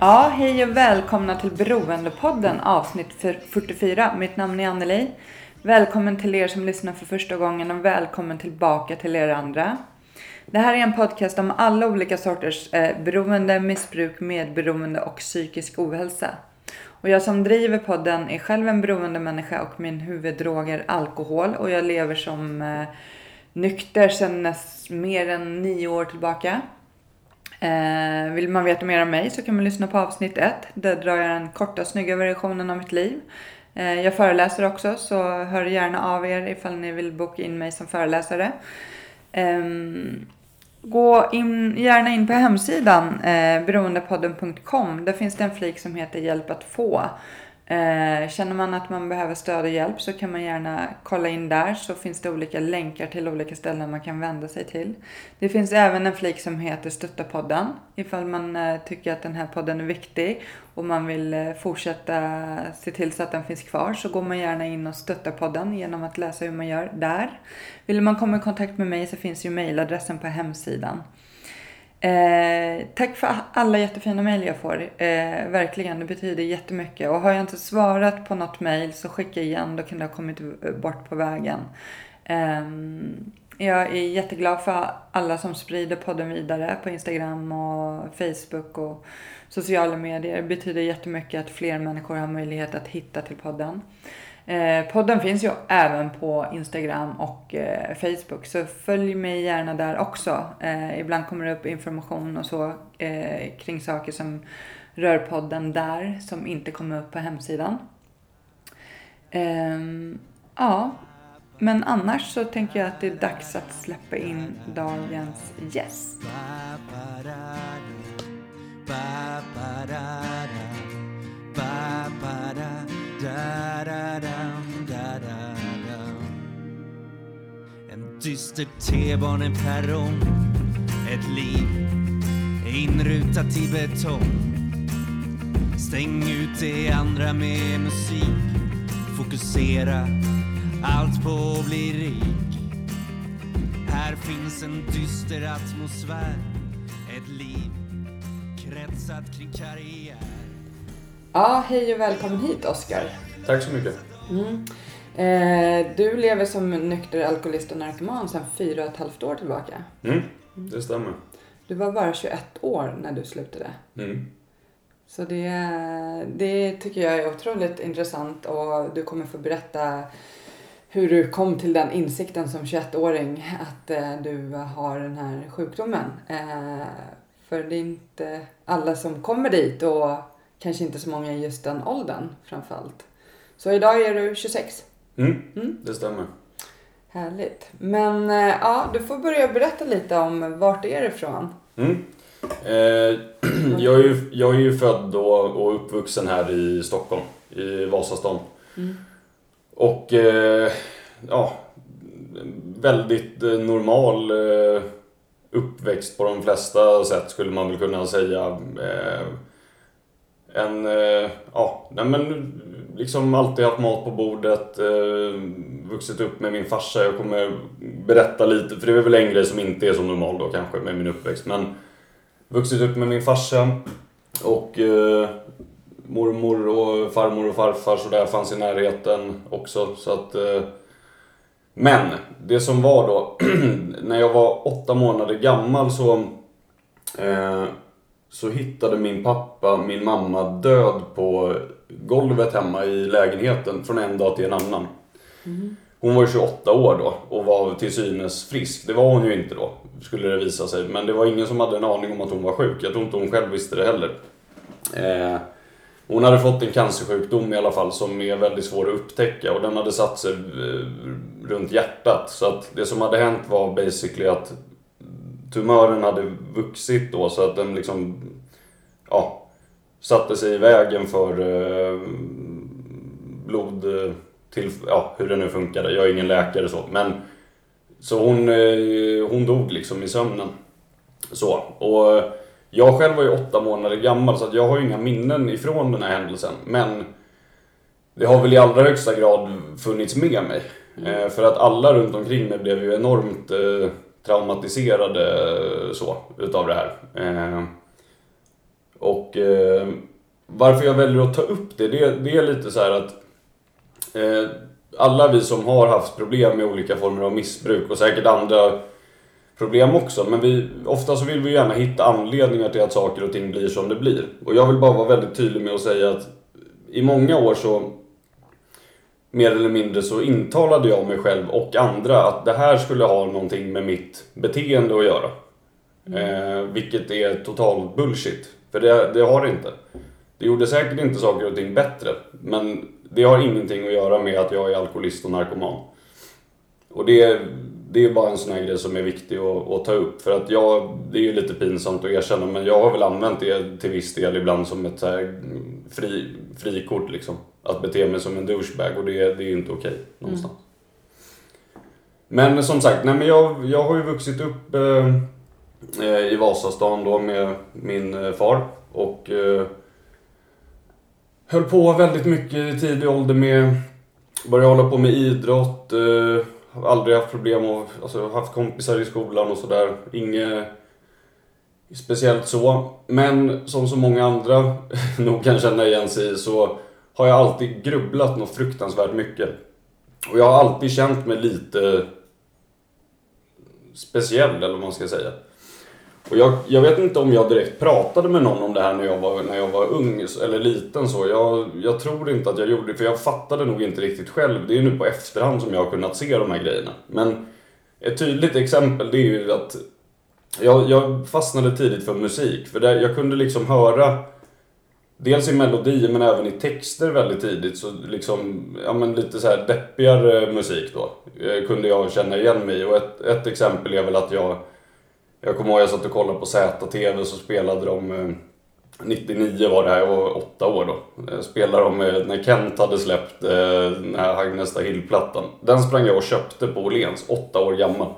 Ja, hej och välkomna till Beroendepodden avsnitt 44. Mitt namn är Anneli. Välkommen till er som lyssnar för första gången och välkommen tillbaka till er andra. Det här är en podcast om alla olika sorters eh, beroende, missbruk, medberoende och psykisk ohälsa. Och jag som driver podden är själv en beroende människa och min huvuddrog är alkohol och jag lever som eh, nykter sedan mer än nio år tillbaka. Eh, vill man veta mer om mig så kan man lyssna på avsnitt 1. Där drar jag den korta snygga versionen av mitt liv. Eh, jag föreläser också så hör gärna av er ifall ni vill boka in mig som föreläsare. Eh, gå in, gärna in på hemsidan eh, beroendepodden.com. Där finns det en flik som heter Hjälp att få. Eh, känner man att man behöver stöd och hjälp så kan man gärna kolla in där så finns det olika länkar till olika ställen man kan vända sig till. Det finns även en flik som heter Stötta podden ifall man eh, tycker att den här podden är viktig och man vill eh, fortsätta se till så att den finns kvar så går man gärna in och stöttar podden genom att läsa hur man gör där. Vill man komma i kontakt med mig så finns ju mejladressen på hemsidan. Eh, tack för alla jättefina mejl jag får. Eh, verkligen, det betyder jättemycket. Och har jag inte svarat på något mejl så skicka igen, då kan det ha kommit bort på vägen. Eh, jag är jätteglad för alla som sprider podden vidare på Instagram och Facebook och sociala medier. Det betyder jättemycket att fler människor har möjlighet att hitta till podden. Eh, podden finns ju även på Instagram och eh, Facebook så följ mig gärna där också. Eh, ibland kommer det upp information och så eh, kring saker som rör podden där som inte kommer upp på hemsidan. Ehm, ja, men annars så tänker jag att det är dags att släppa in dagens gäst. En dyster T-baneperrong Ett liv inrutat i betong. Stäng ut det andra med musik. Fokusera allt på att bli rik. Här finns en dyster atmosfär. Ett liv kretsat kring karriär. Ja, hej och välkommen hit Oskar. Tack så mycket. Eh, du lever som nykter alkoholist och narkoman sedan fyra och ett halvt år tillbaka. Mm, det stämmer. Du var bara 21 år när du slutade. Mm. Så det, det tycker jag är otroligt intressant och du kommer få berätta hur du kom till den insikten som 21-åring att eh, du har den här sjukdomen. Eh, för det är inte alla som kommer dit och kanske inte så många i just den åldern framförallt. Så idag är du 26. Mm, Mm. det stämmer. Härligt. Men eh, ja, du får börja berätta lite om vart är du ifrån? Mm. Eh, jag, är ju, jag är ju född då och uppvuxen här i Stockholm, i Vasastan. Och eh, ja, väldigt eh, normal eh, uppväxt på de flesta sätt skulle man väl kunna säga. Eh, en, eh, ja, nej men liksom alltid haft mat på bordet, eh, vuxit upp med min farsa. Jag kommer berätta lite, för det är väl en grej som inte är så normal då kanske med min uppväxt. Men vuxit upp med min farsa och eh, mormor och farmor och farfar så där fanns i närheten också. Så att, eh, men det som var då, när jag var åtta månader gammal så eh, så hittade min pappa min mamma död på golvet hemma i lägenheten från en dag till en annan. Hon var 28 år då och var till synes frisk. Det var hon ju inte då, skulle det visa sig. Men det var ingen som hade en aning om att hon var sjuk. Jag tror inte hon själv visste det heller. Eh, hon hade fått en cancersjukdom i alla fall som är väldigt svår att upptäcka och den hade satt sig eh, runt hjärtat. Så att det som hade hänt var basically att tumören hade vuxit då så att den liksom, ja, satte sig i vägen för eh, blod till, ja, hur det nu funkade. Jag är ingen läkare så, men så hon, eh, hon dog liksom i sömnen. Så, och jag själv var ju åtta månader gammal så att jag har ju inga minnen ifrån den här händelsen. Men det har väl i allra högsta grad funnits med mig. Mm. För att alla runt omkring mig blev ju enormt eh, traumatiserade så, utav det här. Eh, och eh, varför jag väljer att ta upp det, det, det är lite så att eh, alla vi som har haft problem med olika former av missbruk och säkert andra problem också. Men vi, ofta så vill vi gärna hitta anledningar till att saker och ting blir som det blir. Och jag vill bara vara väldigt tydlig med att säga att i många år så mer eller mindre så intalade jag mig själv och andra att det här skulle ha någonting med mitt beteende att göra. Mm. Eh, vilket är total bullshit. För det, det har det inte. Det gjorde säkert inte saker och ting bättre. Men det har ingenting att göra med att jag är alkoholist och narkoman. Och det, det är bara en sån här grej som är viktig att, att, ta upp. För att jag, det är ju lite pinsamt att erkänna, men jag har väl använt det till viss del ibland som ett så fri, frikort liksom. Att bete mig som en douchebag och det, det är inte okej okay, någonstans. Mm. Men som sagt, nej, men jag, jag har ju vuxit upp eh, eh i Vasastan då med min eh, far. Och eh, höll på väldigt mycket i tidig ålder med, började hålla på med idrott, eh, aldrig haft problem och alltså, haft kompisar i skolan och sådär. Inget speciellt så. Men som så många andra nog kan känna igen sig i så har jag alltid grubblat något fruktansvärt mycket. Och jag har alltid känt mig lite speciell, eller vad man ska säga. Och jag, jag vet inte om jag direkt pratade med någon om det här när jag var, när jag var ung eller liten så. Jag, jag tror inte att jag gjorde det, för jag fattade nog inte riktigt själv. Det är nu på efterhand som jag har kunnat se de här grejerna. Men ett tydligt exempel det är ju att jag, jag fastnade tidigt för musik. För där, jag kunde liksom höra Dels i melodi men även i texter väldigt tidigt så liksom, ja men lite så här deppigare musik då. Eh, kunde jag känna igen mig och ett, ett exempel är väl att jag jag kommer ihåg jag satt och kollade på ZTV så spelade de eh, 99 var det här, jag var åtta år då. Eh, spelade de eh, när Kent hade släppt den här Hagnesta Hill-plattan. Den sprang jag och köpte på Åhléns, åtta år gammal.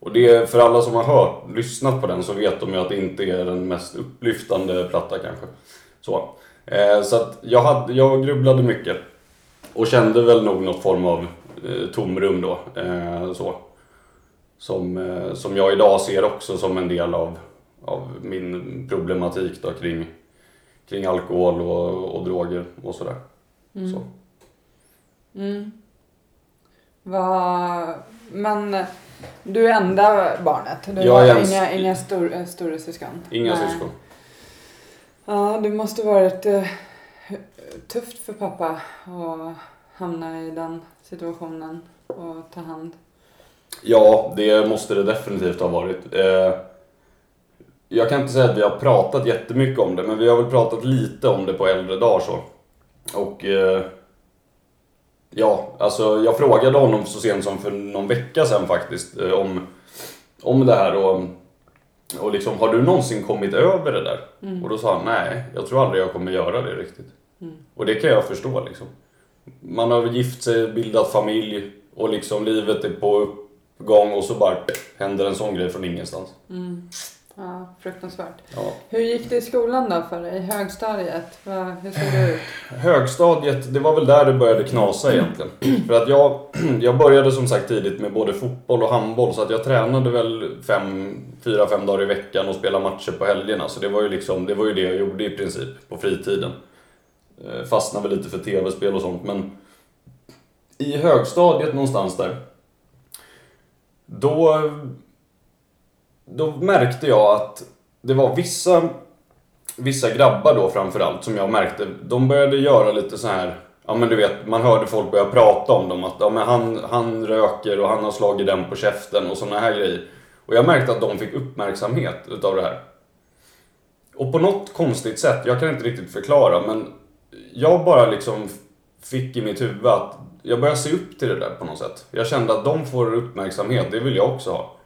Och det, för alla som har hört, lyssnat på den så vet de ju att det inte är den mest upplyftande platta kanske. Så, så att jag, hade, jag grubblade mycket. Och kände väl nog något form av tomrum då. så som, eh, som jag idag ser också som en del av, av min problematik då kring, kring alkohol och, och droger och sådär. Mm. Så. Mm. Va, men du är enda barnet? Du jag har ens... inga, inga stor, eh, stora syskon? Inga Nej. syskon. Ja, det måste varit uh, tufft för pappa att hamna i den situationen och ta hand Ja, det måste det definitivt ha varit. Eh, jag kan inte säga att vi har pratat jättemycket om det, men vi har väl pratat lite om det på äldre dagar så. Och eh, ja, alltså jag frågade honom så sent som för någon vecka sedan faktiskt eh, om, om det här och, och liksom, har du någonsin kommit över det där? Mm. Och då sa han, nej, jag tror aldrig jag kommer göra det riktigt. Mm. Och det kan jag förstå liksom. Man har gift sig, bildat familj och liksom livet är på gång och så bara händer en sån grej från ingenstans. Mm. Ja, fruktansvärt. Ja. Hur gick det i skolan då för dig? Högstadiet? Hur såg det ut? Högstadiet, det var väl där det började knasa egentligen. För att jag, jag började som sagt tidigt med både fotboll och handboll så att jag tränade väl fem, fyra, fem dagar i veckan och spelade matcher på helgerna. Så det var ju liksom, det var ju det jag gjorde i princip på fritiden. Eh, fastnade väl lite för tv-spel och sånt men i högstadiet någonstans där då, då märkte jag att det var vissa, vissa grabbar då framförallt som jag märkte, de började göra lite så här Ja men du vet, man hörde folk börja prata om dem att ja, men han, han röker och han har slagit den på käften och sådana här grejer. Och jag märkte att de fick uppmärksamhet utav det här. Och på något konstigt sätt, jag kan inte riktigt förklara men jag bara liksom fick i mitt huvud att jag började se upp till det där på något sätt. Jag kände att de får uppmärksamhet, det vill jag också ha.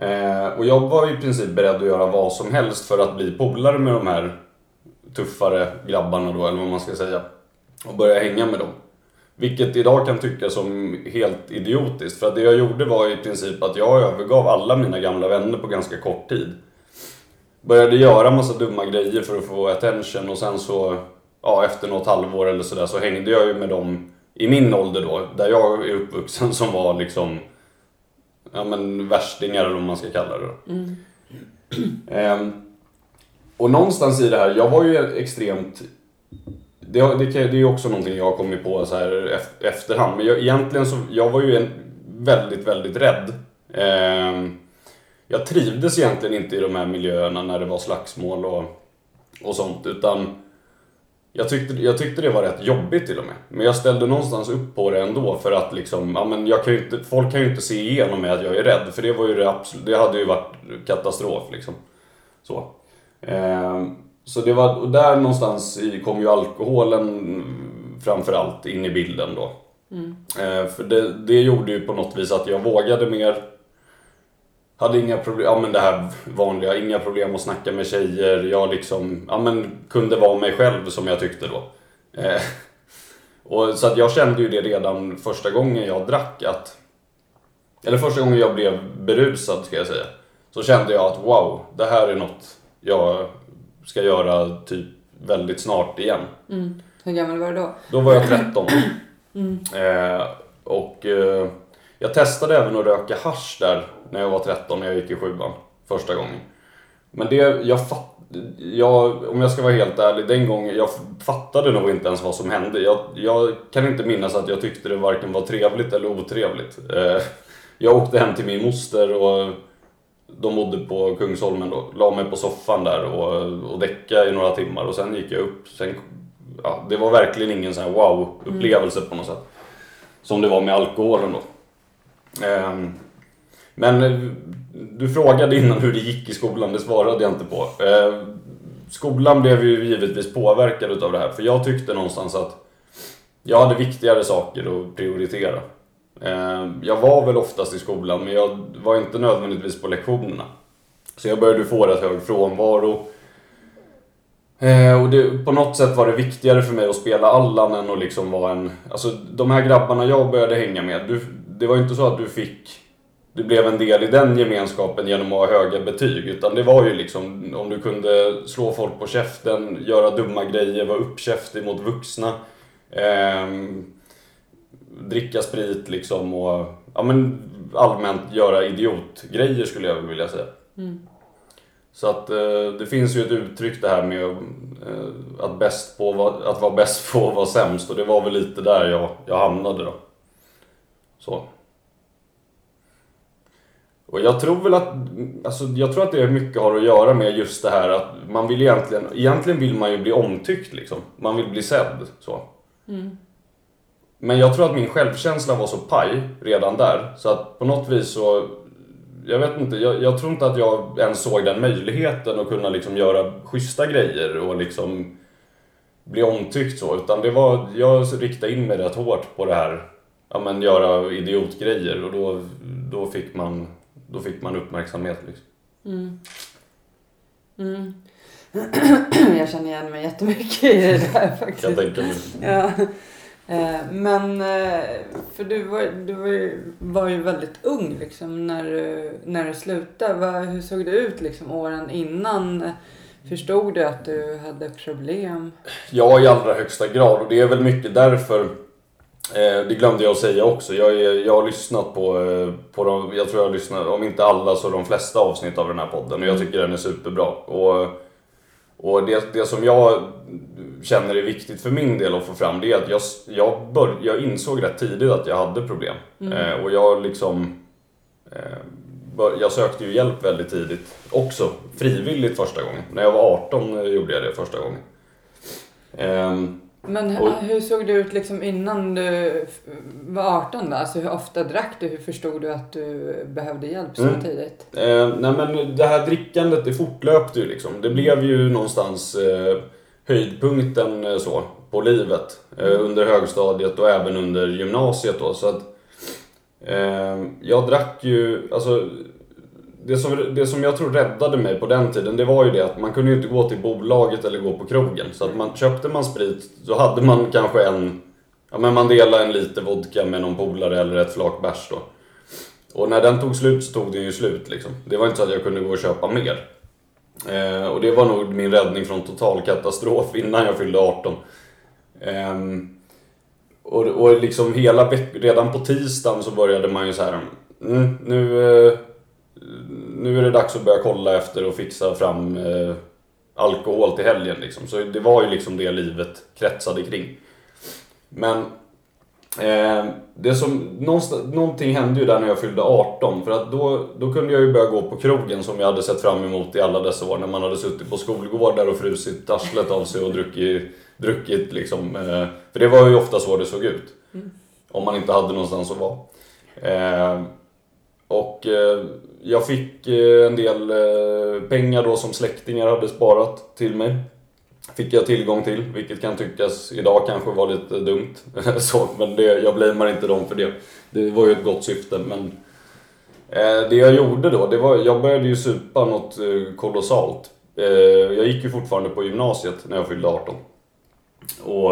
Eh, och jag var i princip beredd att göra vad som helst för att bli polare med de här tuffare grabbarna då, eller vad man ska säga. Och börja hänga med dem. Vilket idag kan tyckas som helt idiotiskt. För att det jag gjorde var i princip att jag övergav alla mina gamla vänner på ganska kort tid. Började göra massa dumma grejer för att få attention och sen så, ja efter något halvår eller sådär så hängde jag ju med dem i min ålder då, där jag är uppvuxen som var liksom ja men värstingar eller vad man ska kalla det då. Mm. Ehm, och någonstans i det här, jag var ju extremt det, det, det är ju också någonting jag har kommit på så här efterhand. Men jag, egentligen så, jag var ju en, väldigt, väldigt rädd. Ehm, jag trivdes egentligen inte i de här miljöerna när det var slagsmål och, och sånt. Utan jag tyckte, jag tyckte det var rätt jobbigt till och med. Men jag ställde någonstans upp på det ändå för att liksom, ja men jag kan ju inte, folk kan ju inte se igenom mig att jag är rädd. För det var ju det absolut, det hade ju varit katastrof liksom. Så. Ehm, så det var, och där någonstans i kom ju alkoholen framförallt in i bilden då. Ehm, för det, det gjorde ju på något vis att jag vågade mer. Hade inga problem, ja men det här vanliga, inga problem att snacka med tjejer. Jag liksom, ja men kunde vara mig själv som jag tyckte då. Ehm, och så att jag kände ju det redan första gången jag drack att eller första gången jag blev berusad ska jag säga. Så kände jag att wow, det här är något jag ska göra typ väldigt snart igen. Mm. Hur gammal var du då? Då var jag 13. Eh, och eh, jag testade även att röka hasch där när jag var 13 när jag gick i sjuan. Första gången. Men det, jag fatt, jag, om jag ska vara helt ärlig, den gången, jag fattade nog inte ens vad som hände. Jag, jag kan inte minnas att jag tyckte det varken var trevligt eller otrevligt. Eh, jag åkte hem till min moster och de bodde på Kungsholmen då. La mig på soffan där och, och däckade i några timmar och sen gick jag upp. Sen, ja, det var verkligen ingen sån här wow-upplevelse på något sätt. Som det var med alkoholen då. Ehm, men eh, du frågade innan hur det gick i skolan, det svarade jag inte på. Ehm, skolan blev ju givetvis påverkad utav det här, för jag tyckte någonstans att jag hade viktigare saker att prioritera. Ehm, jag var väl oftast i skolan, men jag var inte nödvändigtvis på lektionerna. Så jag började få rätt hög frånvaro. Eh, och det, på något sätt var det viktigare för mig att spela Allan än att liksom vara en... Alltså de här grabbarna jag började hänga med, du, det var ju inte så att du fick... Du blev en del i den gemenskapen genom att ha höga betyg. Utan det var ju liksom om du kunde slå folk på käften, göra dumma grejer, vara uppkäftig mot vuxna. ehm, dricka sprit liksom och ja, men allmänt göra idiotgrejer skulle jag vilja säga. Så att eh, det finns ju ett uttryck det här med eh, att, bäst på, att vara bäst på att vara sämst och det var väl lite där jag, jag hamnade då. Så. Och jag tror väl att, alltså jag tror att det mycket har att göra med just det här att man vill egentligen, egentligen vill man ju bli omtyckt liksom. Man vill bli sedd så. Men jag tror att min självkänsla var så paj redan där så att på något vis så jag vet inte, jag, jag tror inte att jag ens såg den möjligheten att kunna liksom göra schyssta grejer och liksom bli omtyckt så. Utan det var, jag riktade in mig rätt hårt på det här, ja men göra idiotgrejer och då, då, fick, man, då fick man uppmärksamhet liksom. Jag känner igen mig jättemycket i det där faktiskt. jag tänka mig. Ja. Eh, Men, eh, för du var, du var, ju, var ju väldigt ung liksom när du, när du slutade. Hur såg det ut liksom åren innan? Förstod du att du hade problem? Ja, i allra högsta grad. Och det är väl mycket därför, eh, det glömde jag att säga också, jag, jag har lyssnat på, eh, på de, jag tror jag har lyssnat, om inte alla så de flesta avsnitt av den här podden. Och jag tycker den är superbra. Och, och det, det som jag känner är viktigt för min del att få fram, det är att jag, jag, bör, jag insåg rätt tidigt att jag hade problem. Eh, och jag liksom eh, bör, jag sökte ju hjälp väldigt tidigt. Också frivilligt första gången. När jag var 18 gjorde jag det första gången. Ehm, Men Och- hur såg det ut liksom innan du var 18 då? Alltså hur ofta drack du? Hur förstod du att du behövde hjälp så Mm. tidigt? Eh, nej men det här drickandet det fortlöpte ju liksom. Det blev ju någonstans eh, höjdpunkten eh, så på livet. Eh, under högstadiet och även under gymnasiet då. Så att, eh, jag drack ju, alltså det, som, det som jag tror räddade mig på den tiden, det var ju det att man kunde ju inte gå till bolaget eller gå på krogen. Så att man, köpte man sprit, så hade man kanske en... Ja men man delade en liter vodka med någon polare eller ett flak bärs då. Och när den tog slut så tog den ju slut liksom. Det var inte så att jag kunde gå och köpa mer. Eh, och det var nog min räddning från total katastrof innan jag fyllde 18. Eh, och, och liksom hela veckan, redan på tisdagen så började man ju så här. Mm, nu, eh, nu är det dags att börja kolla efter och fixa fram eh, alkohol till helgen liksom. Så det var ju liksom det livet kretsade kring. Men Eh, det som, någonting hände ju där när jag fyllde 18 för att då, då kunde jag ju börja gå på krogen som jag hade sett fram emot i alla dessa år när man hade suttit på skolgårdar och frusit arslet av sig och druckit, druckit liksom. Eh, för det var ju ofta så det såg ut. Mm. Om man inte hade någonstans att vara. Eh, och eh, jag fick eh, en del eh, pengar då som släktingar hade sparat till mig fick jag tillgång till, vilket kan tyckas idag kanske var lite dumt. så, men det, jag blamear inte dem för det. Det var ju ett gott syfte. Men eh, det jag gjorde då, det var, jag började ju supa något kolossalt. Jag gick ju fortfarande på gymnasiet när jag fyllde 18. Och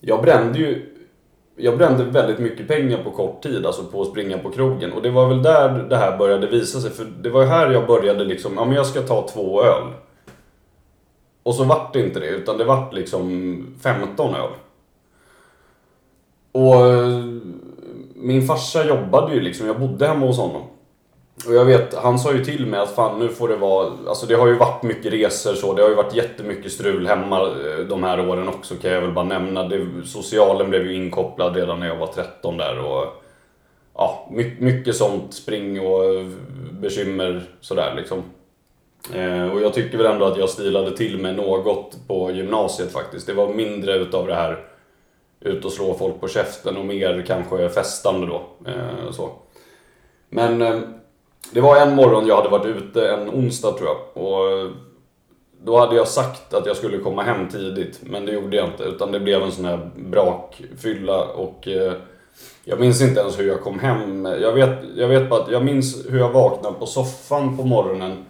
jag brände ju jag brände väldigt mycket pengar på kort tid, alltså på att springa på krogen. Och det var väl där det här började visa sig, för det var ju här jag började liksom, ja men jag ska ta två öl. Och så vart det inte det, utan det vart liksom 15 öl. Och eh, min farsa jobbade ju liksom, jag bodde hemma hos honom. Och jag vet, han sa ju till mig att fan nu får det vara, alltså det har ju varit mycket resor så, det har ju varit jättemycket strul hemma eh, de här åren också kan jag väl bara nämna. Det, socialen blev ju inkopplad redan när jag var 13 där och ja, mycket, mycket sånt spring och bekymmer sådär liksom. Eh, och jag tycker väl ändå att jag stilade till mig något på gymnasiet faktiskt. Det var mindre utav det här ut och slå folk på käften och mer kanske festande då. Eh, så. Men eh, det var en morgon jag hade varit ute, en onsdag tror jag. Och eh, då hade jag sagt att jag skulle komma hem tidigt, men det gjorde jag inte. Utan det blev en sån här brakfylla och eh, jag minns inte ens hur jag kom hem. Jag vet, jag vet bara att jag minns hur jag vaknade på soffan på morgonen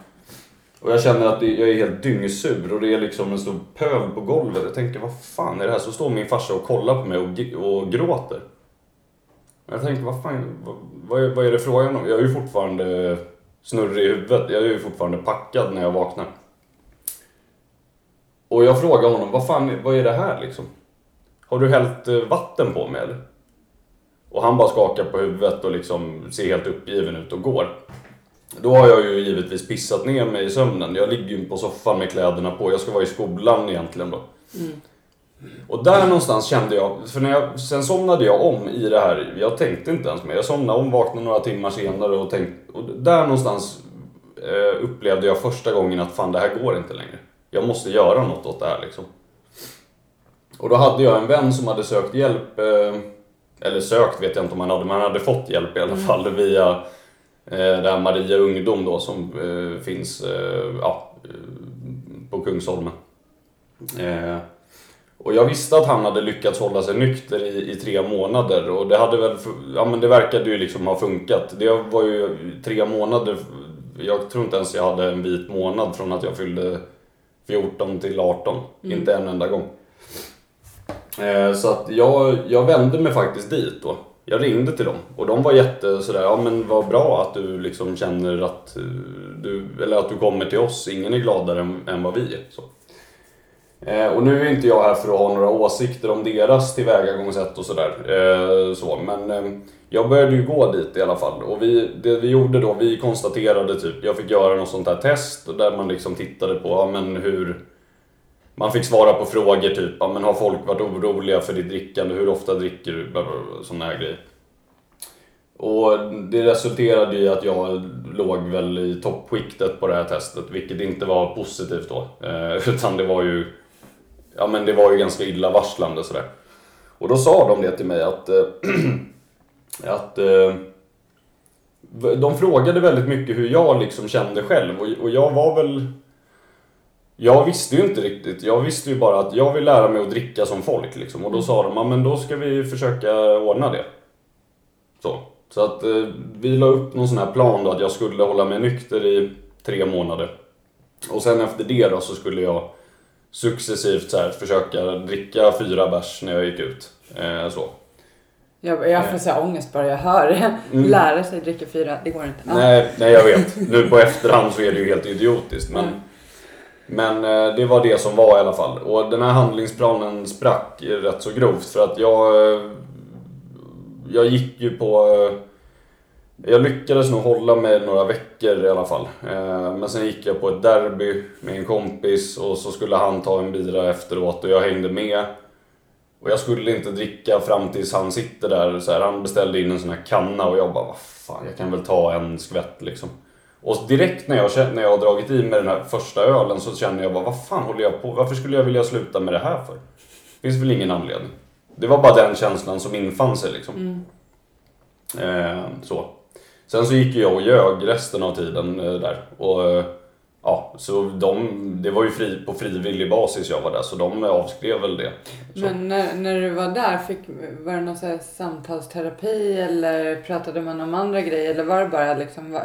och jag känner att jag är helt dyngsur och det är liksom en stor pöl på golvet. Jag tänker, vad fan är det här? Så står min farsa och kollar på mig och, och gråter. Och jag tänker, vad fan, vad, vad, är, vad är det frågan om? Jag är ju fortfarande snurrig i huvudet. Jag är ju fortfarande packad när jag vaknar. Och jag frågar honom, vad fan, vad är det här liksom? Har du hällt eh, vatten på mig eller? Och han bara skakar på huvudet och liksom ser helt uppgiven ut och går. Då har jag ju givetvis pissat ner mig i sömnen. Jag ligger ju på soffan med kläderna på. Jag ska vara i skolan egentligen då. Mm. Och där någonstans kände jag, för när jag, sen somnade jag om i det här. Jag tänkte inte ens mer. Jag somnade om, vaknade några timmar senare och tänkte... Och där någonstans eh, upplevde jag första gången att fan det här går inte längre. Jag måste göra något åt det här liksom. Och då hade jag en vän som hade sökt hjälp. Eh, eller sökt vet jag inte om han hade, men han hade fått hjälp i alla mm. fall via Eh, det här Maria Ungdom då som eh, finns eh, ja, på Kungsholmen. Och jag visste att han hade lyckats hålla sig nykter i, i tre månader och det hade väl, ja men det verkade ju liksom ha funkat. Det var ju tre månader, jag tror inte ens jag hade en vit månad från att jag fyllde 14 till 18. Mm. Inte en enda gång. Så att jag, jag vände mig faktiskt dit då jag ringde till dem och de var jätte sådär, ja men vad bra att du liksom känner att eh, du, eller att du kommer till oss, ingen är gladare än, än vad vi är. Så. Eh, och nu är inte jag här för att ha några åsikter om deras tillvägagångssätt och sådär. Eh, så, men eh, jag började ju gå dit i alla fall. Och vi, det vi gjorde då, vi konstaterade typ, jag fick göra något sånt här test där man liksom tittade på, ja men hur man fick svara på frågor typ, ja, men har folk varit oroliga för ditt drickande? Hur ofta dricker du? Sådana här grejer. Och det resulterade i att jag låg väl i toppskiktet på det här testet, vilket inte var positivt då. Eh, utan det var ju, ja men det var ju ganska illavarslande sådär. Och då sa de det till mig att, äh, att äh, de frågade väldigt mycket hur jag liksom kände själv och, och jag var väl jag visste ju inte riktigt. Jag visste ju bara att jag vill lära mig att dricka som folk liksom. Och då sa de, ja men då ska vi försöka ordna det. Så. Så att eh, vi la upp någon sån här plan då att jag skulle hålla mig nykter i tre månader. Och sen efter det då så skulle jag successivt så här, försöka dricka fyra bärs när jag gick ut. Eh, så. Jag, jag får så här ångest bara jag hör det. Lära sig dricka fyra, det går inte. Nej, nej, jag vet. Nu på efterhand så är det ju helt idiotiskt. Men, Mm. men eh, det var det som var i alla fall. Och den här handlingsplanen sprack rätt så grovt för att jag... eh, Jag gick ju på... Jag lyckades nog hålla mig några veckor i alla fall. Eh, Men sen gick jag på ett derby med en kompis och så skulle han ta en bira efteråt och jag hängde med. Och jag skulle inte dricka fram tills han sitter där. Så här, han beställde in en sån här kanna och jag bara, vad fan, jag kan väl ta en skvätt liksom. Och direkt när jag, när jag har dragit i mig den här första ölen så känner jag bara, vad fan håller jag på Varför skulle jag vilja sluta med det här för? finns väl ingen anledning. Det var bara den känslan som infann sig liksom. Eh, så. Sen så gick jag och ljög resten av tiden eh, där. Och eh, ja, så de, det var ju fri, på frivillig basis jag var där så de avskrev väl det. Så. Men när, när du var där, fick, var det någon så här samtalsterapi eller pratade man om andra grejer? Eller var det bara liksom,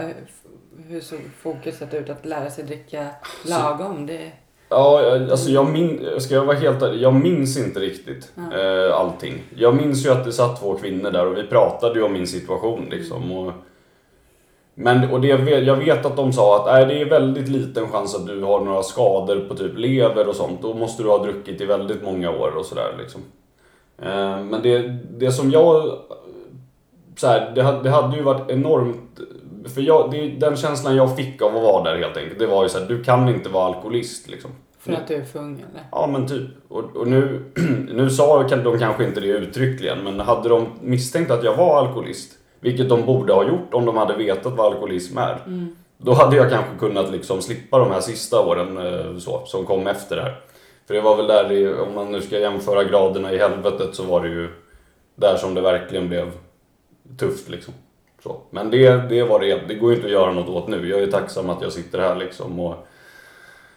hur såg fokuset ut att lära sig dricka lagom? Det, Ja, alltså jag min, ska jag vara helt ärlig, jag minns inte riktigt eh, allting. Jag minns ju att det satt två kvinnor där och vi pratade ju om min situation liksom. Och, men och det, jag vet att de sa att nej, det är väldigt liten chans att du har några skador på typ lever och sånt. Då måste du ha druckit i väldigt många år och sådär liksom. Eh, men det, det som jag... Så här, det, hade- det hade ju varit enormt... För jag, det, den känslan jag fick av att vara där helt enkelt, det var ju så här, du kan inte vara alkoholist liksom. för att du är för ung eller? Ja men typ. Och, och nu, nu sa de kanske inte det uttryckligen, men hade de misstänkt att jag var alkoholist, vilket de borde ha gjort om de hade vetat vad alkoholism är, då hade jag kanske kunnat liksom slippa de här sista åren eh, så, som kom efter det här. För det var väl där, i, om man nu ska jämföra graderna i helvetet, så var det ju där som det verkligen blev tufft liksom. Så. Men det, det var det, det går ju inte att göra något åt nu. Jag är tacksam att jag sitter här liksom och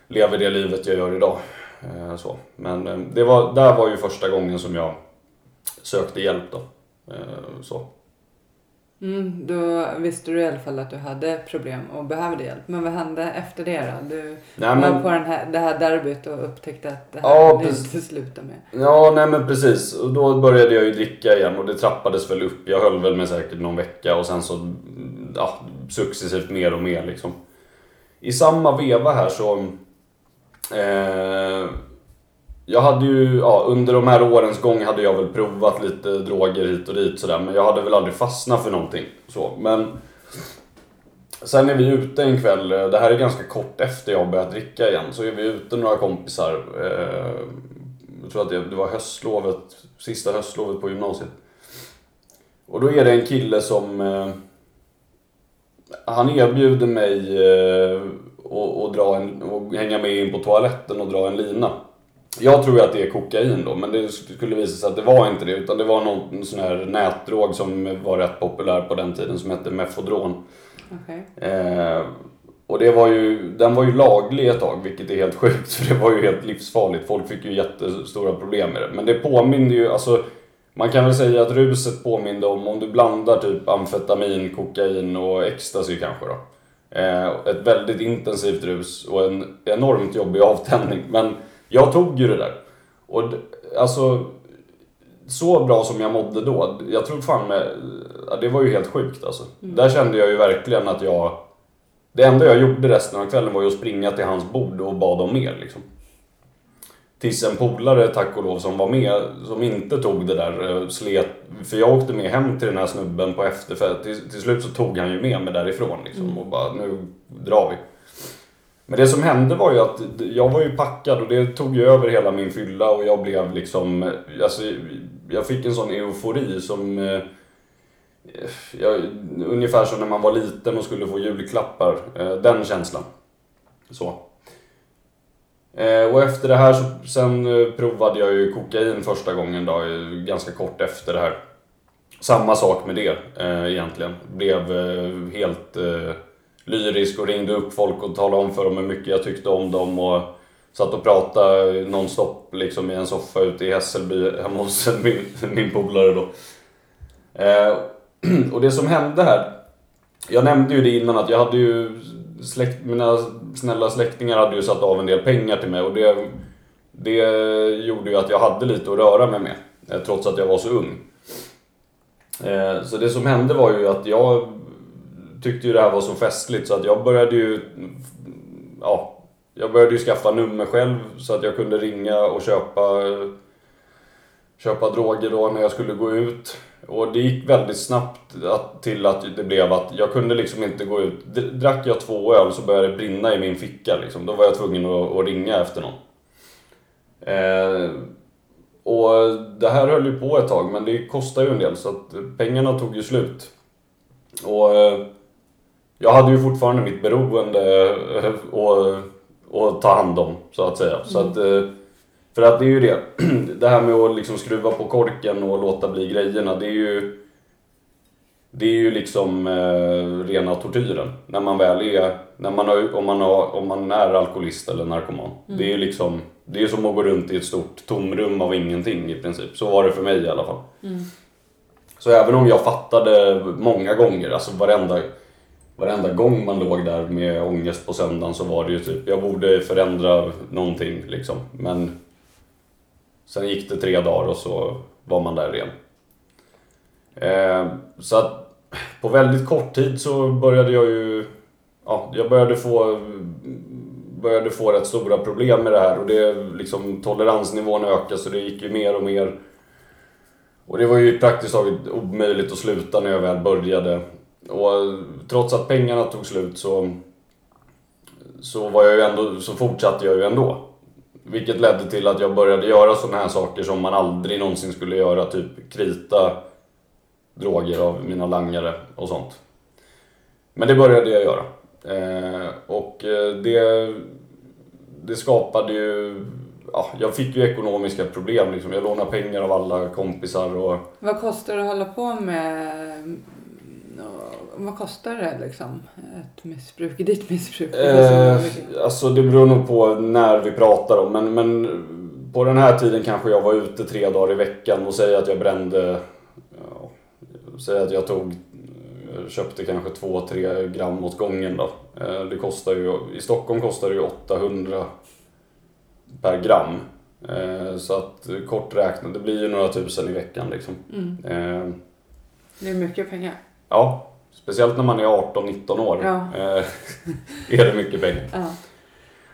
lever det livet jag gör idag. Eh, Så. Men eh, det var, där var ju första gången som jag sökte hjälp då. Så. Mm, då visste du i alla fall att du hade problem och behövde hjälp. Men vad hände efter det då? Du Nej, var men, på den här, det här derbyt och upptäckte att det här Ja, precis. inte sluta med. ja, nej men precis. Och då började jag ju dricka igen och det trappades väl upp. Jag höll väl med säkert någon vecka och sen så ja, successivt mer och mer liksom. I samma veva här så... Eh, jag hade ju, ja, under de här årens gång hade jag väl provat lite droger hit och dit sådär, men jag hade väl aldrig fastnat för någonting. Så, men sen är vi ute en kväll, eh, det här är ganska kort efter jag har börjat dricka igen, så är vi ute några kompisar. Eh, jag tror att det, det var höstlovet, sista höstlovet på gymnasiet. Och då är det en kille som... Eh, han erbjuder mig eh, att att dra en, och hänga med in på toaletten och dra en lina. Jag tror ju att det är kokain då, men det skulle visa sig att det var inte det. Utan det var någon sån här nätdrog som var rätt populär på den tiden som hette Mefodron. Okej. Eh, och det var ju, den var ju laglig ett tag, vilket är helt sjukt för det var ju helt livsfarligt. Folk fick ju jättestora problem med det. Men det påminner ju, alltså man kan väl säga att ruset påminner om om du blandar typ amfetamin, kokain och ecstasy kanske då. Eh, ett väldigt intensivt rus och en enormt jobbig avtändning. Men jag tog ju det där. Och alltså, så bra som jag mådde då, jag tror fan med, det var ju helt sjukt alltså. Där kände jag ju verkligen att jag, det enda jag gjorde resten av kvällen var ju att springa till hans bord och bad om mer liksom. Tills en polare, tack och lov, som var med, som inte tog det där, eh, slet. För jag åkte med hem till den här snubben på efterfest. Till, till slut så tog han ju med mig därifrån liksom och bara, nu drar vi. Men det som hände var ju att jag var ju packad och det tog ju över hela min fylla och jag blev liksom, alltså, jag fick en sån eufori som, eh, jag, ungefär som när man var liten och skulle få julklappar, eh, den känslan. Så. Eh, och efter det här så, sen provade jag ju kokain första gången då, ganska kort efter det här. Samma sak med det egentligen. Blev helt lyrisk och ringde upp folk och talade om för dem hur mycket jag tyckte om dem och satt och pratade nonstop liksom i en soffa ute i Hässelby hemma hos min, min polare då. Eh, och det som hände här, jag nämnde ju det innan att jag hade ju släkt, mina snälla släktingar hade ju satt av en del pengar till mig och det, det gjorde ju att jag hade lite att röra mig med. eh, Trots att jag var så ung. Eh, Så det som hände var ju att jag tyckte ju det här var så festligt så att jag började ju ja, jag började ju skaffa nummer själv så att jag kunde ringa och köpa köpa droger då när jag skulle gå ut. Och det gick väldigt snabbt att, till att det blev att jag kunde liksom inte gå ut. Drack jag två öl så började det brinna i min ficka liksom. Då var jag tvungen att, att ringa efter någon. Eh, och det här höll ju på ett tag men det kostade ju en del så att pengarna tog ju slut. Och eh, jag hade ju fortfarande mitt beroende eh, och, och ta hand om så att säga. Så att, eh, för att det är ju det. Det här med att liksom skruva på korken och låta bli grejerna. Det är ju det är ju liksom eh, rena tortyren. När man väl är, när man har, om, man har, om man är alkoholist eller narkoman. Det är ju liksom, det är som att gå runt i ett stort tomrum av ingenting i princip. Så var det för mig i alla fall. Så även om jag fattade många gånger, alltså varenda, varenda gång man låg där med ångest på söndagen så var det ju typ, jag borde förändra någonting liksom. Men sen gick det tre dagar och så var man där igen. Eh, så att på väldigt kort tid så började jag ju, ja, jag började få började få rätt stora problem med det här och det liksom toleransnivån ökade så det gick ju mer och mer och det var ju praktiskt taget omöjligt att sluta när jag väl började. Och trots att pengarna tog slut så, så, var jag ju ändå, så fortsatte jag ju ändå. Vilket ledde till att jag började göra sådana här saker som man aldrig någonsin skulle göra. Typ krita droger av mina langare och sånt. Men det började jag göra. Eh, och eh, det, det skapade ju... Ja, jag fick ju ekonomiska problem. Liksom. Jag lånade pengar av alla kompisar och... Vad kostar det att hålla på med... Vad kostar det liksom? Ett missbruk, ditt missbruk? Eh, alltså det beror nog på när vi pratar om men, men på den här tiden kanske jag var ute tre dagar i veckan och säger att jag brände ja, Säg att jag tog köpte kanske 2-3 gram åt gången då. Eh, Det kostar ju, I Stockholm kostar det ju 800 per gram. Eh, Så att eh, kort räknat, det blir ju några tusen i veckan liksom. Mm. Eh, Det är mycket pengar. Ja, speciellt när man är 18-19 år Ja. eh, är det mycket pengar. Ja.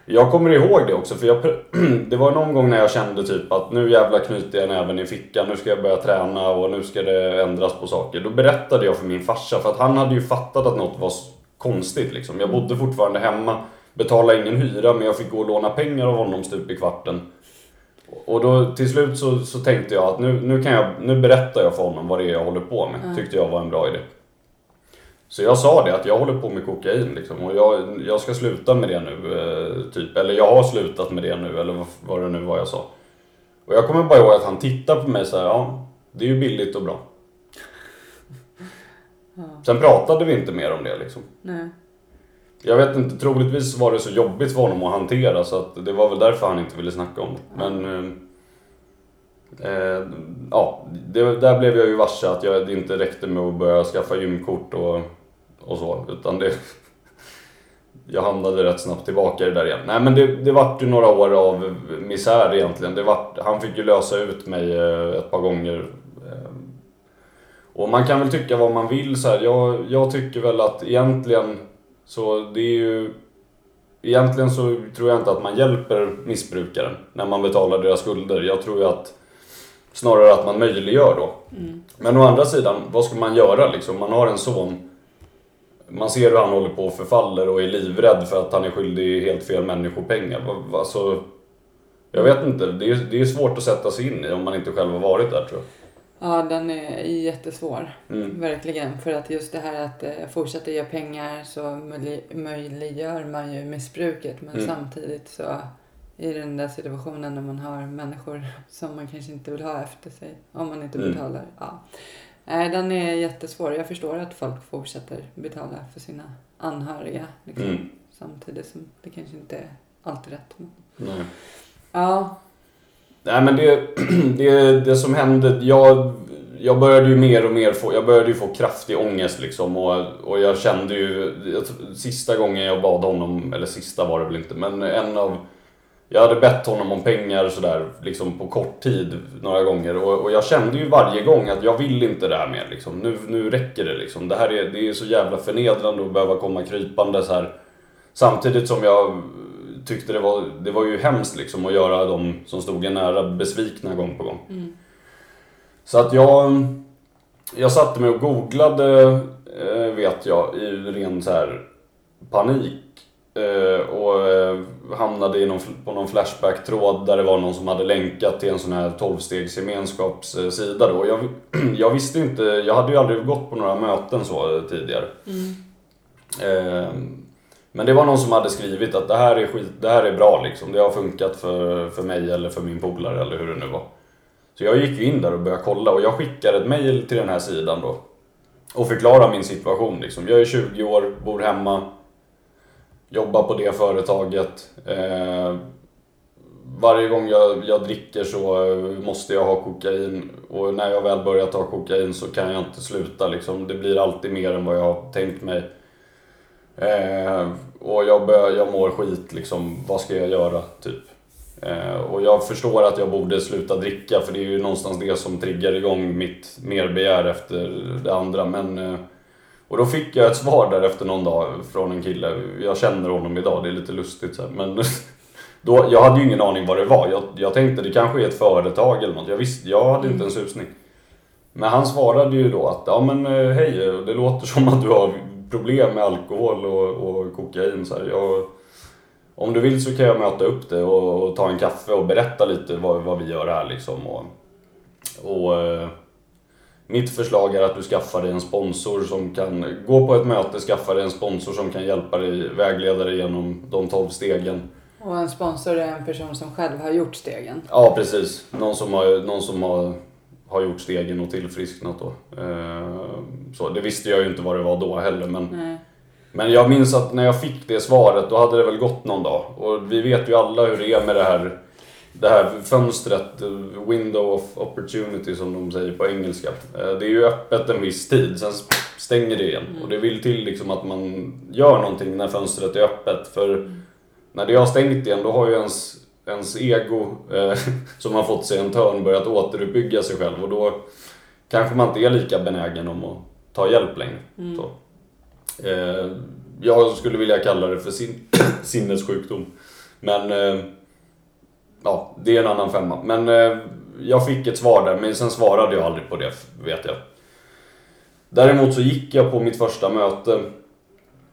Jag kommer ihåg det också för jag, det var någon gång när jag kände typ att nu jävlar knyter jag näven i fickan, nu ska jag börja träna och nu ska det ändras på saker. Då berättade jag för min farsa för att han hade ju fattat att något var konstigt liksom. Jag bodde fortfarande hemma, betalade ingen hyra men jag fick gå och låna pengar av honom stup i kvarten. Och då till slut så, så tänkte jag att nu, nu, kan jag, nu berättar jag för honom vad det är jag håller på med. Tyckte jag var en bra idé. Så jag sa det att jag håller på med kokain liksom, och jag, jag ska sluta med det nu. Eh, typ. Eller jag har slutat med det nu, eller vad, vad det nu var jag sa. Och jag kommer bara ihåg att han tittade på mig så här, ja, det är ju billigt och bra. Sen pratade vi inte mer om det liksom. Nej. Jag vet inte, troligtvis var det så jobbigt för honom att hantera så att det var väl därför han inte ville snacka om det. Men... Eh, eh, ja, det, där blev jag ju varse att jag, det inte räckte med att börja skaffa gymkort och, och så. Utan det... Jag hamnade rätt snabbt tillbaka i det där igen. Nej men det, det vart ju några år av misär egentligen. Det vart, han fick ju lösa ut mig eh, ett par gånger. Eh, och man kan väl tycka vad man vill så här. Jag, jag tycker väl att egentligen så det är ju... Egentligen så tror jag inte att man hjälper missbrukaren när man betalar deras skulder. Jag tror ju att snarare att man möjliggör då. Men å andra sidan, vad ska man göra liksom? Man har en son. Man ser hur han håller på och förfaller och är livrädd för att han är skyldig helt fel människor pengar. Alltså, jag vet inte, det är, det är svårt att sätta sig in i om man inte själv har varit där tror jag. Ja, den är jättesvår. Mm. Verkligen. För att just det här att eh, fortsätta ge pengar så möjli- möjliggör man ju missbruket. Men Mm. samtidigt så i den där situationen när man har människor som man kanske inte vill ha efter sig om man inte Mm. betalar. Ja. Nej, den är jättesvår. Jag förstår att folk fortsätter betala för sina anhöriga. Liksom. Mm. Samtidigt som det kanske inte är alltid rätt. Men... Nej. Ja, Nej men det, det, det som hände, jag, jag började ju mer och mer få, jag började ju få kraftig ångest liksom och, och jag kände ju, sista gången jag bad honom, eller sista var det väl inte, men en av jag hade bett honom om pengar sådär liksom på kort tid några gånger och, och, jag kände ju varje gång att jag vill inte det här mer liksom. Nu, nu räcker det liksom. Det här är, det är så jävla förnedrande att behöva komma krypande så här. Samtidigt som jag tyckte det var, det var ju hemskt liksom att göra de som stod en nära besvikna gång på gång. Mm. Så att jag, jag satte mig och googlade, eh, vet jag, i ren så här panik. Eh, och eh, hamnade i någon, på någon Flashback-tråd där det var någon som hade länkat till en sån här 12-stegs gemenskapssida då. Jag, jag visste inte, jag hade ju aldrig gått på några möten så tidigare. Mm. Men det var någon som hade skrivit att det här är skit, det här är bra liksom. Det har funkat för, för mig eller för min polare eller hur det nu var. Så jag gick ju in där och började kolla och jag skickade ett mail till den här sidan då. Och förklarade min situation liksom. Jag är 20 år, bor hemma. Jobbar på det företaget. Eh, varje gång jag, jag dricker så eh, måste jag ha kokain. Och när jag väl börjar ta kokain så kan jag inte sluta liksom. Det blir alltid mer än vad jag har tänkt mig. Eh, och jag, bör, jag mår skit liksom. Vad ska jag göra? Typ. Eh, och jag förstår att jag borde sluta dricka för det är ju någonstans det som triggar igång mitt merbegär efter det andra. Men, eh, och då fick jag ett svar där efter någon dag från en kille. Jag känner honom idag, det är lite lustigt så men då, jag hade ju ingen aning vad det var. Jag, jag tänkte det kanske är ett företag eller något. Jag, visste, jag hade inte en susning. Men han svarade ju då att ja men eh, hej, det låter som att du har problem med alkohol och, och kokain. Så jag, om du vill så kan jag möta upp det och, och ta en kaffe och berätta lite vad, vad vi gör här liksom. Och, och eh, mitt förslag är att du skaffar dig en sponsor som kan gå på ett möte, skaffa dig en sponsor som kan hjälpa dig, vägleda dig genom de 12 stegen. Och en sponsor är en person som själv har gjort stegen? Ja, precis. Någon som har, någon som har, har gjort stegen och tillfrisknat då. Eh, så, det visste jag ju inte vad det var då heller men Nej. Men jag minns att när jag fick det svaret, då hade det väl gått någon dag. Och vi vet ju alla hur det är med det här, det här fönstret, window of opportunity som de säger på engelska. Eh, det är ju öppet en viss tid, sen stänger det igen. Och det vill till liksom att man gör någonting när fönstret är öppet. För när det har stängt igen, då har ju ens, ens ego, eh, som har fått sig en törn, börjat återuppbygga sig själv. Och då kanske man inte är lika benägen om att ta hjälp längre. Mm. Eh, jag skulle vilja kalla det för sin sinnessjukdom. Men eh, ja, det är en annan femma. Men eh, jag fick ett svar där, men sen svarade jag aldrig på det, vet jag. Däremot så gick jag på mitt första möte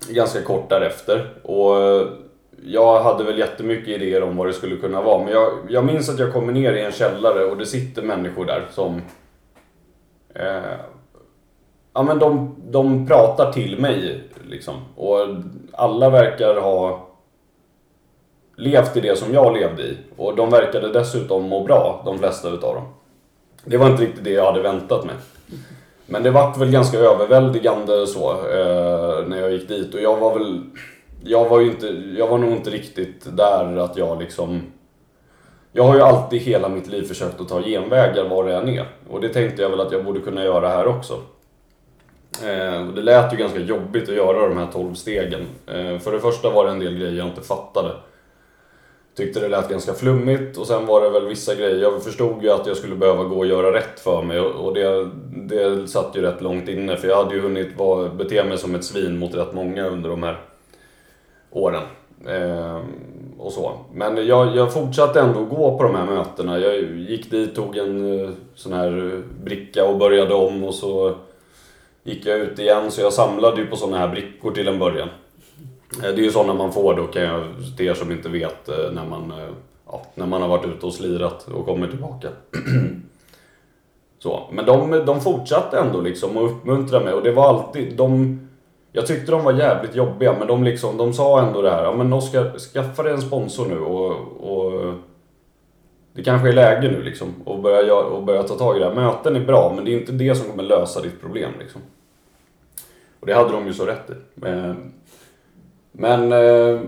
ganska kort därefter. Och eh, jag hade väl jättemycket idéer om vad det skulle kunna vara. Men jag, jag minns att jag kommer ner i en källare och det sitter människor där som eh, ja, men de, de pratar till mig liksom. Och alla verkar ha levt i det som jag levde i. Och de verkade dessutom må bra, de flesta utav dem. Det var inte riktigt det jag hade väntat mig. Men det vart väl ganska överväldigande så eh, när jag gick dit och jag var väl... Jag var ju inte, jag var nog inte riktigt där att jag liksom... Jag har ju alltid hela mitt liv försökt att ta genvägar var det än är. Och det tänkte jag väl att jag borde kunna göra här också. Eh, det lät ju ganska jobbigt att göra de här 12 stegen. Eh, för det första var det en del grejer jag inte fattade. Tyckte det lät ganska flummigt och sen var det väl vissa grejer. Jag förstod ju att jag skulle behöva gå och göra rätt för mig och det, det satt ju rätt långt inne för jag hade ju hunnit vara, bete mig som ett svin mot rätt många under de här åren. Eh, och så. Men jag, jag fortsatte ändå gå på de här mötena. Jag gick dit, tog en eh, sån här bricka och började om och så gick jag ut igen så jag samlade ju på såna här brickor till en början. Eh, det är ju sådana man får då kan jag, till er som inte vet, eh, när man, eh, ja, när man har varit ute och slirat och kommer tillbaka. Så, men de, de fortsatte ändå liksom att uppmuntra mig och det var alltid, de, jag tyckte de var jävligt jobbiga men de, liksom, de sa ändå det här, ja men Oskar, skaffa dig en sponsor nu och, och det kanske är läge nu liksom och börja, och börja ta tag i det här. Möten är bra, men det är inte det som kommer lösa ditt problem liksom. Och det hade de ju så rätt i. Men, eh,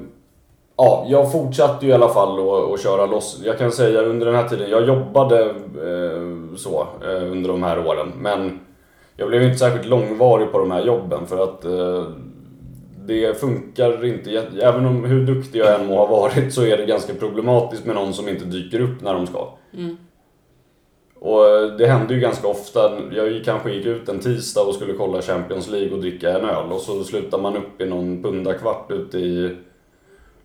ja, jag fortsatte ju i alla fall att, att köra loss. Jag kan säga under den här tiden, jag jobbade eh, så eh, under de här åren. Men jag blev inte särskilt långvarig på de här jobben för att eh, det funkar inte. Även om hur duktig jag än må ha varit så är det ganska problematiskt med någon som inte dyker upp när de ska. Mm. Och det hände ju ganska ofta. Jag kanske gick ut en tisdag och skulle kolla Champions League och dricka en öl och så slutar man upp i någon pundakvart ute i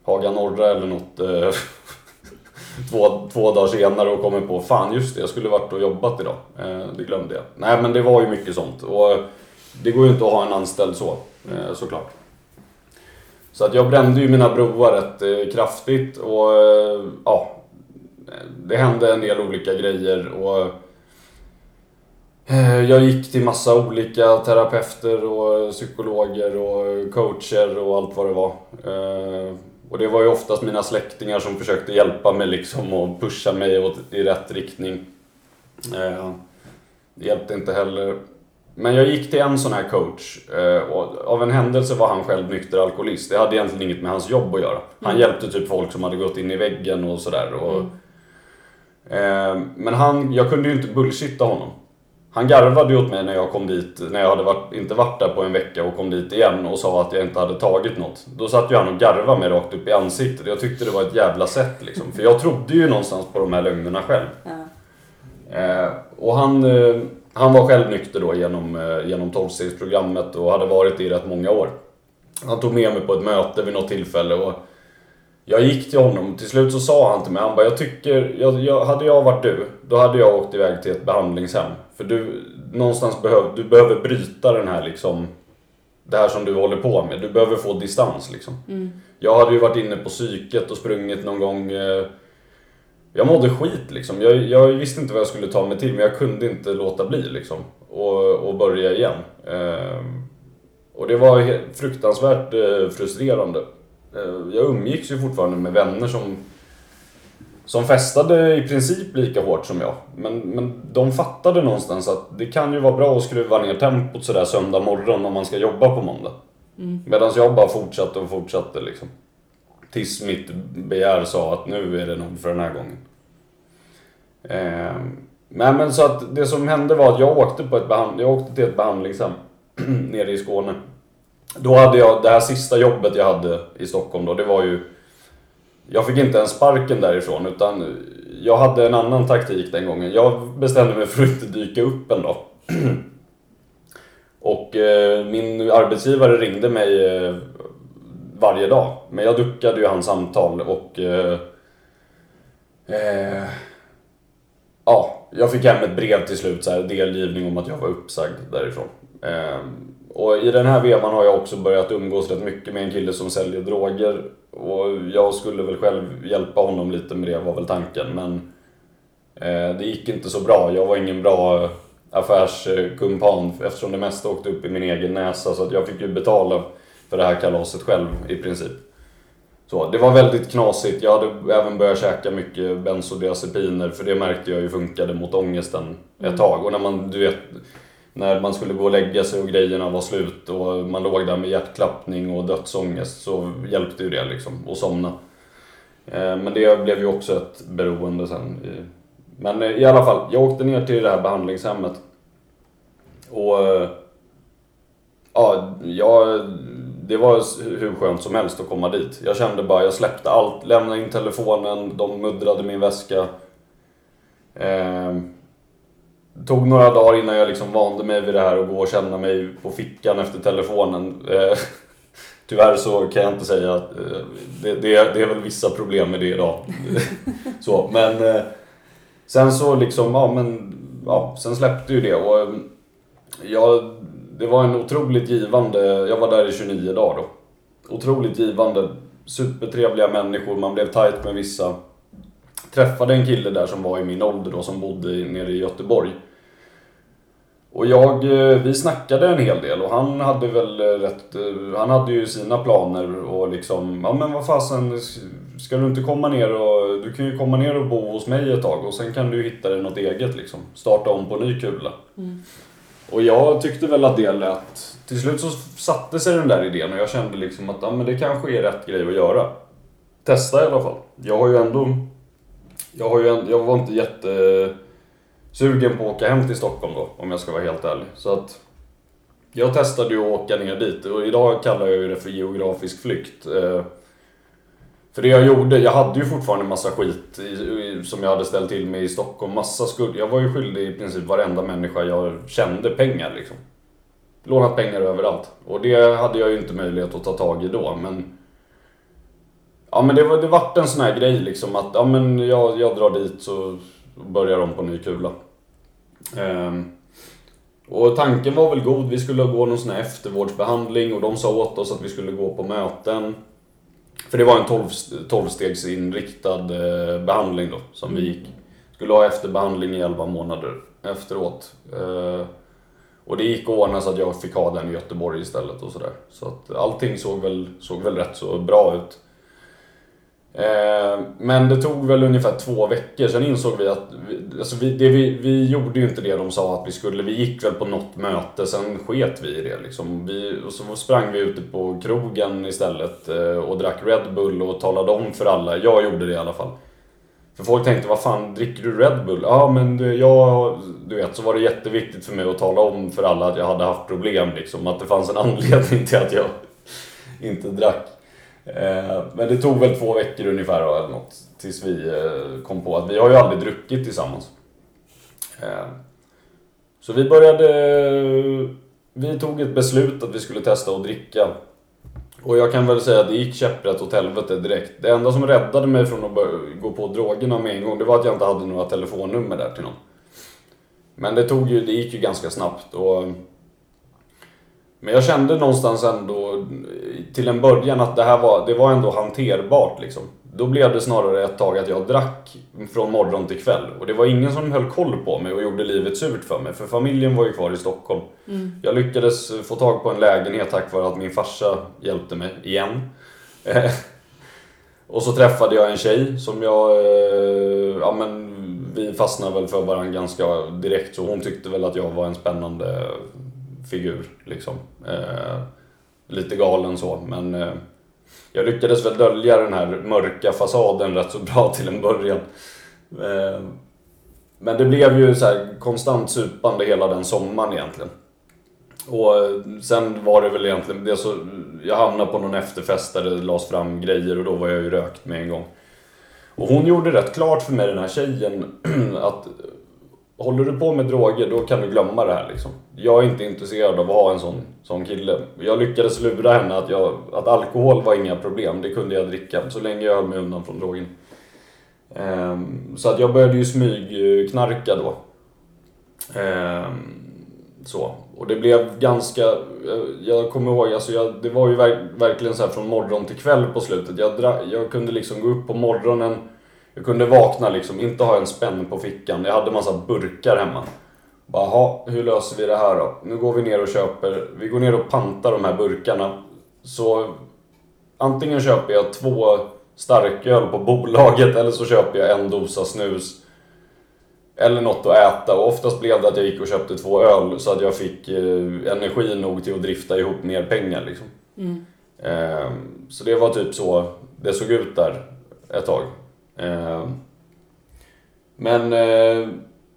Haga Norra eller något eh, två, två dagar senare och kommer på fan just det, jag skulle varit och jobbat idag. Eh, det glömde jag. Nej men det var ju mycket sånt. Och det går ju inte att ha en anställd så, eh, såklart. Så att jag brände ju mina broar rätt kraftigt och ja, det hände en del olika grejer och jag gick till massa olika terapeuter och psykologer och coacher och allt vad det var. Och det var ju oftast mina släktingar som försökte hjälpa mig liksom och pusha mig i rätt riktning. Eh, det hjälpte inte heller. Men jag gick till en sån här coach eh, och av en händelse var han själv nykter alkoholist. Det hade egentligen inget med hans jobb att göra. Han mm. hjälpte typ folk som hade gått in i väggen och sådär. Mm. Eh, men han, jag kunde ju inte bullshitta honom. Han garvade ju åt mig när jag kom dit, när jag hade varit, inte varit där på en vecka och kom dit igen och sa att jag inte hade tagit något. Då satt ju han och garvade mig rakt upp i ansiktet. Jag tyckte det var ett jävla sätt liksom. För jag trodde ju någonstans på de här lögnerna själv. Ja. Eh, och han, eh, han var själv nykter då genom, eh, genom 12-stegsprogrammet och hade varit det i rätt många år. Han tog med mig på ett möte vid något tillfälle och jag gick till honom till slut så sa han till mig, han bara, jag tycker, jag, jag, hade jag varit du, då hade jag åkt iväg till ett behandlingshem. För du, någonstans behöver, du behöver bryta den här liksom, det här som du håller på med. Du behöver få distans liksom. Mm. Jag hade ju varit inne på psyket och sprungit någon gång. Eh, jag mådde skit liksom. Jag, jag visste inte vad jag skulle ta mig till men jag kunde inte låta bli liksom. Och, och börja igen. Eh, och det var fruktansvärt eh, frustrerande. Jag umgicks ju fortfarande med vänner som som festade i princip lika hårt som jag. Men, men de fattade någonstans att det kan ju vara bra att skruva ner tempot sådär söndag morgon om man ska jobba på måndag. Mm. Medan jag bara fortsatte och fortsatte liksom. Tills mitt begär sa att nu är det nog för den här gången. Eh, men, men så att det som hände var att jag åkte, på ett behand jag åkte till ett behandlingshem nere i Skåne. Då hade jag, det här sista jobbet jag hade i Stockholm då, det var ju jag fick inte ens sparken därifrån utan jag hade en annan taktik den gången. Jag bestämde mig för att inte dyka upp en dag. Och eh, min arbetsgivare ringde mig eh, varje dag. Men jag duckade ju hans samtal och... Eh, eh, ja, jag fick hem ett brev till slut, så här, delgivning om att jag var uppsagd därifrån. Ehm, och i den här vevan har jag också börjat umgås rätt mycket med en kille som säljer droger. Och jag skulle väl själv hjälpa honom lite med det var väl tanken men eh, det gick inte så bra. Jag var ingen bra affärskumpan eftersom det mesta åkte upp i min egen näsa så att jag fick ju betala för det här kalaset själv i princip. Så, det var väldigt knasigt. Jag hade även börjat käka mycket bensodiazepiner för det märkte jag ju funkade mot ångesten ett mm. tag. Och när man, du vet, när man skulle gå och lägga sig och grejerna var slut och man låg där med hjärtklappning och dödsångest så hjälpte ju det liksom att somna. Eh, men det blev ju också ett beroende sen. Eh, men eh, i alla fall, jag åkte ner till det här behandlingshemmet. Och ja, jag, det var hur skönt som helst att komma dit. Jag kände bara, jag släppte allt, lämnade in telefonen, de muddrade min väska tog några dagar innan jag liksom vande mig vid det här och gå och känna mig på fickan efter telefonen. Eh, tyvärr så kan jag inte säga att eh, det, det, det är väl vissa problem med det idag. så, men eh, sen så liksom, ja men, ja, sen släppte ju det och eh, ja, det var en otroligt givande, jag var där i 29 dagar då. Otroligt givande, supertrevliga människor, man blev tight med vissa. Träffade en kille där som var i min ålder då, som bodde nere i Göteborg. Och jag, eh, vi snackade en hel del och han hade väl rätt, eh, han hade ju sina planer och liksom, ja men vad fasen, ska du inte komma ner och, du kan ju komma ner och bo hos mig ett tag och sen kan du hitta dig något eget liksom. Starta om på ny kula. Mm. Och jag tyckte väl att det lät, till slut så satte sig den där idén och jag kände liksom att ja, men det kanske är rätt grej att göra. testa i alla fall. Jag har ju ändå... Jag, har ju ändå, jag var inte sugen på att åka hem till Stockholm då, om jag ska vara helt ärlig. Så att jag testade ju att åka ner dit och idag kallar jag ju det för geografisk flykt. Eh, för det jag gjorde, jag hade ju fortfarande massa skit i, i, som jag hade ställt till med i Stockholm. Massa skuld. Jag var ju skyldig i princip varenda människa jag kände pengar liksom. Lånat pengar överallt. Och det hade jag ju inte möjlighet att ta tag i då, men... Ja men det, var, det vart en sån här grej liksom att, ja men jag, jag drar dit så börjar de på ny kula. Um, och tanken var väl god, vi skulle gå någon sån här eftervårdsbehandling och de sa åt oss att vi skulle gå på möten. För det var en 12, 12-stegsinriktad eh, behandling då, som vi gick. Skulle ha efterbehandling i 11 månader efteråt. Eh, och det gick att ordna så att jag fick ha den i Göteborg istället och sådär. Så att allting såg väl, såg väl rätt så bra ut. Eh, men det tog väl ungefär två veckor, sen insåg vi att alltså vi, det vi, vi gjorde ju inte det de sa att vi skulle. Vi gick väl på något möte, sen sket vi i det. Liksom. Vi, och så sprang vi ute på krogen istället eh, och drack Red Bull och talade om för alla. Jag gjorde det i alla fall. För folk tänkte, vad fan, dricker du Red Bull? Ja, men du, jag, du vet, så var det jätteviktigt för mig att tala om för alla att jag hade haft problem. Liksom, att det fanns en anledning till att jag inte drack. Eh, men det tog väl två veckor ungefär då, eller något, tills vi eh, kom på att vi har ju aldrig druckit tillsammans. Eh, så vi började... Vi tog ett beslut att vi skulle testa att dricka. Och jag kan väl säga att det gick käpprätt åt helvete direkt. Det enda som räddade mig från att gå på drogerna med en gång, det var att jag inte hade några telefonnummer där till någon. Men det, tog ju, det gick ju ganska snabbt och men jag kände någonstans ändå till en början att det här var, det var ändå hanterbart liksom. Då blev det snarare ett tag att jag drack från morgon till kväll. Och det var ingen som höll koll på mig och gjorde livet surt för mig. För familjen var ju kvar i Stockholm. Mm. Jag lyckades få tag på en lägenhet tack vare att min farsa hjälpte mig igen. och så träffade jag en tjej som jag... Eh, ja men vi fastnade väl för varandra ganska direkt. Så hon tyckte väl att jag var en spännande figur. Liksom. Lite galen så, men eh, jag lyckades väl dölja den här mörka fasaden rätt så bra till en början. Eh, men det blev ju så konstant supande hela den sommaren egentligen. Och eh, sen var det väl egentligen, det så, jag hamnade på någon efterfest där det lades fram grejer och då var jag ju rökt med en gång. Och hon gjorde rätt klart för mig, den här tjejen, att håller du på med droger, då kan du glömma det här liksom. Jag är inte intresserad av att ha en sån, sån kille. Jag lyckades lura henne att, jag, att alkohol var inga problem, det kunde jag dricka så länge jag höll mig undan från drogen. Um, så att jag började ju smygknarka då. Um, så. Och det blev ganska, jag, kommer ihåg, alltså jag, det var ju verk, verkligen så här från morgon till kväll på slutet. Jag, dra, jag kunde liksom gå upp på morgonen jag kunde vakna liksom, inte ha en spänn på fickan. Jag hade massa burkar hemma. Bara, hur löser vi det här då? Nu går vi ner och köper, vi går ner och pantar de här burkarna. Så antingen köper jag två starköl på bolaget eller så köper jag en dosa snus. Eller något att äta och oftast blev det att jag gick och köpte två öl så att jag fick eh, energi nog till att drifta ihop mer pengar liksom. Mm. Eh, så det var typ så det såg ut där ett tag. Eh, men, eh,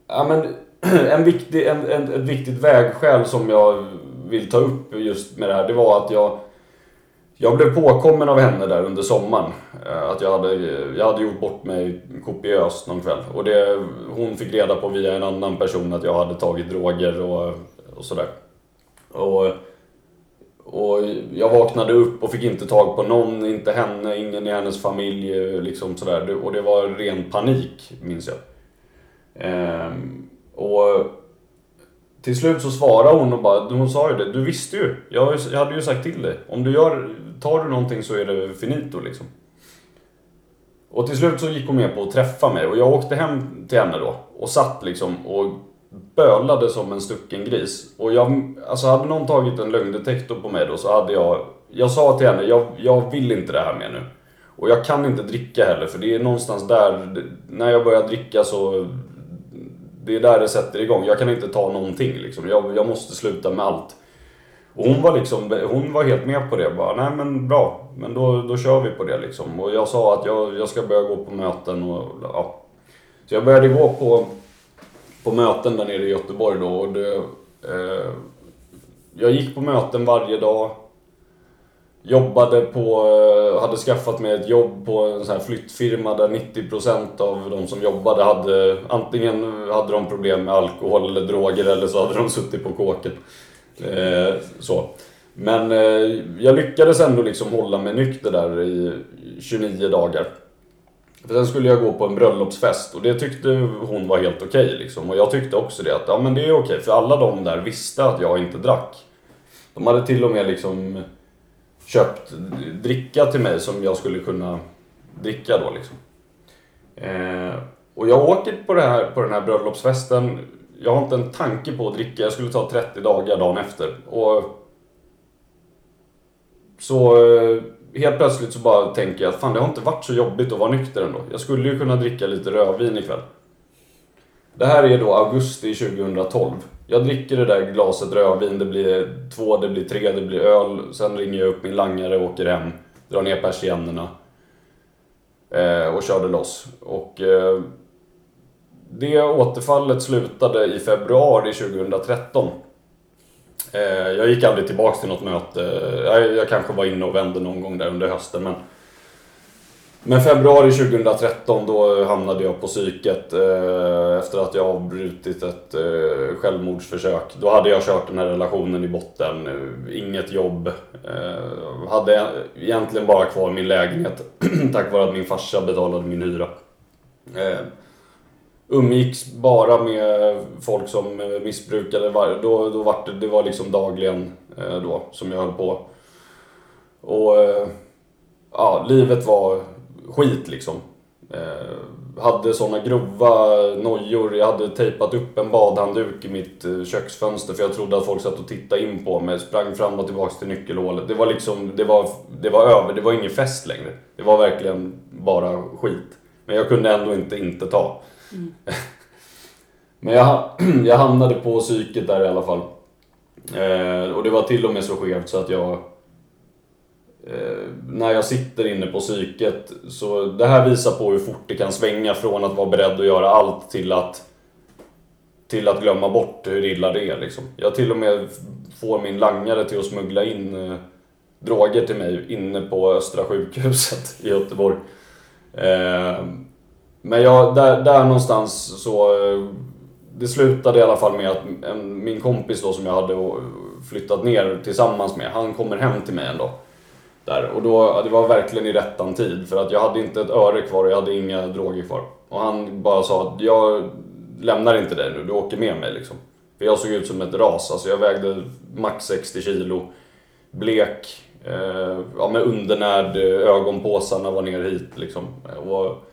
ja, men en viktig, en, en, ett viktigt vägskäl som jag vill ta upp just med det här, det var att jag jag blev påkommen av henne där under sommaren. Eh, att jag hade, jag hade gjort bort mig kopiöst någon kväll. Och det, hon fick reda på via en annan person att jag hade tagit droger och, och sådär. Och och jag vaknade upp och fick inte tag på någon, inte henne, ingen i hennes familj. Liksom sådär. Och det var ren panik, minns jag. Ehm, och till slut så svarade hon och bara, hon sa ju det, du visste ju. Jag, jag hade ju sagt till dig. Om du gör, tar du någonting så är det finito liksom. Och till slut så gick hon med på att träffa mig och jag åkte hem till henne då och satt liksom och bölade som en stucken gris. Och jag, alltså hade någon tagit en lögndetektor på mig då så hade jag... Jag sa till henne, jag, jag vill inte det här mer nu. Och jag kan inte dricka heller för det är någonstans där, när jag börjar dricka så... Det är där det sätter igång. Jag kan inte ta någonting liksom. Jag, jag måste sluta med allt. Och hon var liksom, hon var helt med på det. Bara, nej men bra, men då, då kör vi på det liksom. Och jag sa att jag, jag ska börja gå på möten och ja. Så jag började gå på, på möten där nere i Göteborg då. Och det, eh, jag gick på möten varje dag. Jobbade på, eh, hade skaffat mig ett jobb på en sån här flyttfirma där 90% av de som jobbade hade antingen hade de problem med alkohol eller droger eller så hade de suttit på kåken. Eh, så. Men eh, jag lyckades ändå liksom hålla mig nykter där i 29 dagar. För sen skulle jag gå på en bröllopsfest och det tyckte hon var helt okej okay, liksom. Och jag tyckte också det att ja men det är okej okay, för alla de där visste att jag inte drack. De hade till och med liksom köpt dricka till mig som jag skulle kunna dricka då liksom. Eh, och jag åker på, det här, på den här bröllopsfesten. Jag har inte en tanke på att dricka. Jag skulle ta 30 dagar dagen efter. Och så eh, helt plötsligt så bara tänker jag att fan det har inte varit så jobbigt att vara nykter ändå. Jag skulle ju kunna dricka lite rödvin ikväll. Det här är då augusti 2012. Jag dricker det där glaset rödvin, det blir två, det blir tre, det blir öl. Sen ringer jag upp min langare, åker hem, drar ner persiennerna eh, och körde loss. Och eh, det återfallet slutade i februari 2013. Eh, jag gick aldrig tillbaks till något möte. Jag, jag kanske var inne och vände någon gång där under hösten men men februari 2013 då hamnade jag på psyket eh, efter att jag avbrutit ett eh, självmordsförsök. Då hade jag kört den här relationen i botten, eh, inget jobb. Eh, hade egentligen bara kvar min lägenhet tack vare att min farsa betalade min hyra. Eh, Umgicks bara med folk som eh, missbrukade. Då, då var det, det var liksom dagligen eh, då som jag höll på. Och eh, ja, livet var skit liksom. Eh, hade såna grova nojor. Jag hade tejpat upp en badhandduk i mitt köksfönster för jag trodde att folk satt och tittade in på mig. Sprang fram och tillbaks till nyckelhålet. Det var liksom, det var, det var över. Det var ingen fest längre. Det var verkligen bara skit. Men jag kunde ändå inte inte ta. Mm. Men jag, jag hamnade på psyket där i alla fall. Eh, och det var till och med så skevt så att jag Eh, när jag sitter inne på psyket. Så det här visar på hur fort det kan svänga från att vara beredd att göra allt till att till att glömma bort hur illa det är. Liksom. Jag till och med får min langare till att smuggla in eh, droger till mig inne på Östra sjukhuset i Göteborg. Eh, men jag, där, där någonstans så... Eh, det slutade i alla fall med att en, min kompis då som jag hade flyttat ner tillsammans med, han kommer hem till mig en dag. Där. Och då, det var verkligen i rättan tid för att jag hade inte ett öre kvar och jag hade inga droger kvar. Och han bara sa att jag lämnar inte dig nu, du åker med mig liksom. För jag såg ut som ett ras, alltså jag vägde max 60 kilo. Blek, eh, ja, med undernärd, eh, ögonpåsarna var ner hit liksom. Och,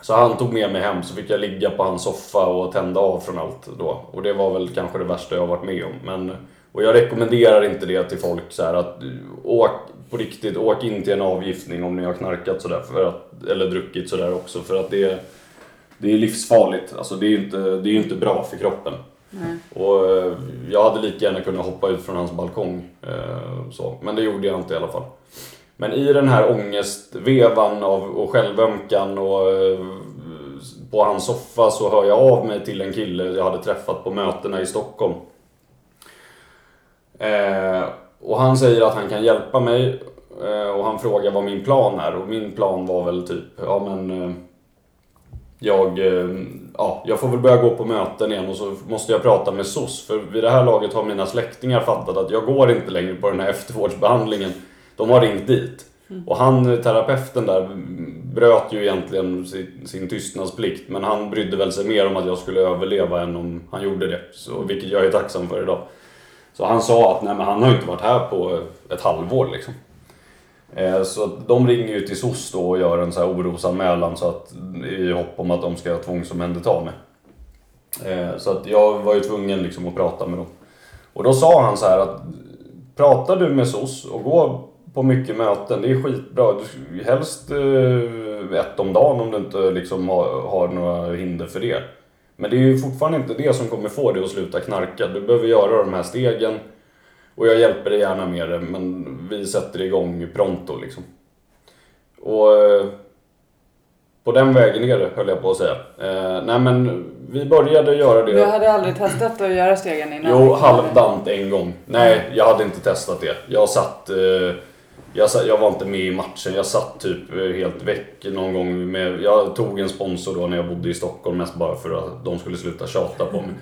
så han tog med mig hem så fick jag ligga på hans soffa och tända av från allt då. Och det var väl kanske det värsta jag varit med om. Men och jag rekommenderar inte det till folk så här att åk på riktigt, åk in till en avgiftning om ni har knarkat sådär eller druckit sådär också för att det, det är livsfarligt. Alltså det är ju inte, det är inte bra för kroppen. Mm. Och eh, jag hade lika gärna kunnat hoppa ut från hans balkong. Eh, så. Men det gjorde jag inte i alla fall. Men i den här ångestvevan av, och självömkan och eh, på hans soffa så hör jag av mig till en kille jag hade träffat på mötena i Stockholm. Eh, och han säger att han kan hjälpa mig eh, och han frågar vad min plan är och min plan var väl typ, ja men eh, jag, eh, ja, jag får väl börja gå på möten igen och så måste jag prata med SOS för vid det här laget har mina släktingar fattat att jag går inte längre på den här eftervårdsbehandlingen. De har ringt dit. Mm. Och han, terapeuten där, bröt ju egentligen sin, sin tystnadsplikt men han brydde väl sig mer om att jag skulle överleva än om han gjorde det. Så, vilket jag är tacksam för idag. Så han sa att nej, men han har inte varit här på ett halvår liksom. Eh, så de ringer ju till SOS då och gör en så här orosanmälan så att, i hopp om att de ska tvångsomhänderta mig. Eh, så att jag var ju tvungen liksom att prata med dem. Och då sa han så här att pratar du med SOS och går på mycket möten, det är skitbra. Du, helst eh, ett om dagen om du inte liksom har, har några hinder för det. Men det är ju fortfarande inte det som kommer få dig att sluta knarka. Du behöver göra de här stegen. Och jag hjälper dig gärna med det, men vi sätter igång pronto liksom. Och eh, på den vägen är det, höll jag på att säga. Eh, nej men vi började göra det. Du hade aldrig testat att göra stegen innan? Jo, halvdant en gång. Nej, jag hade inte testat det. Jag satt... Eh, jag, jag var inte med i matchen. Jag satt typ eh, helt väck någon gång. Med, jag tog en sponsor då när jag bodde i Stockholm mest bara för att de skulle sluta tjata på mig.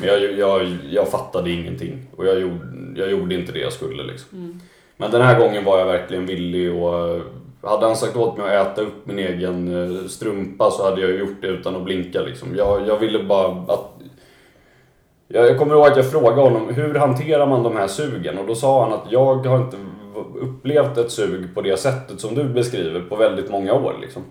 Men jag, jag, jag fattade ingenting. Och jag gjorde, jag gjorde inte det jag skulle liksom. Mm. Men den här gången var jag verkligen villig och hade han sagt åt mig att äta upp min egen eh, strumpa så hade jag gjort det utan att blinka liksom. Jag, jag ville bara att... Jag kommer ihåg att jag frågade honom, hur hanterar man de här sugen? Och då sa han att jag har inte upplevt ett sug på det sättet som du beskriver på väldigt många år liksom.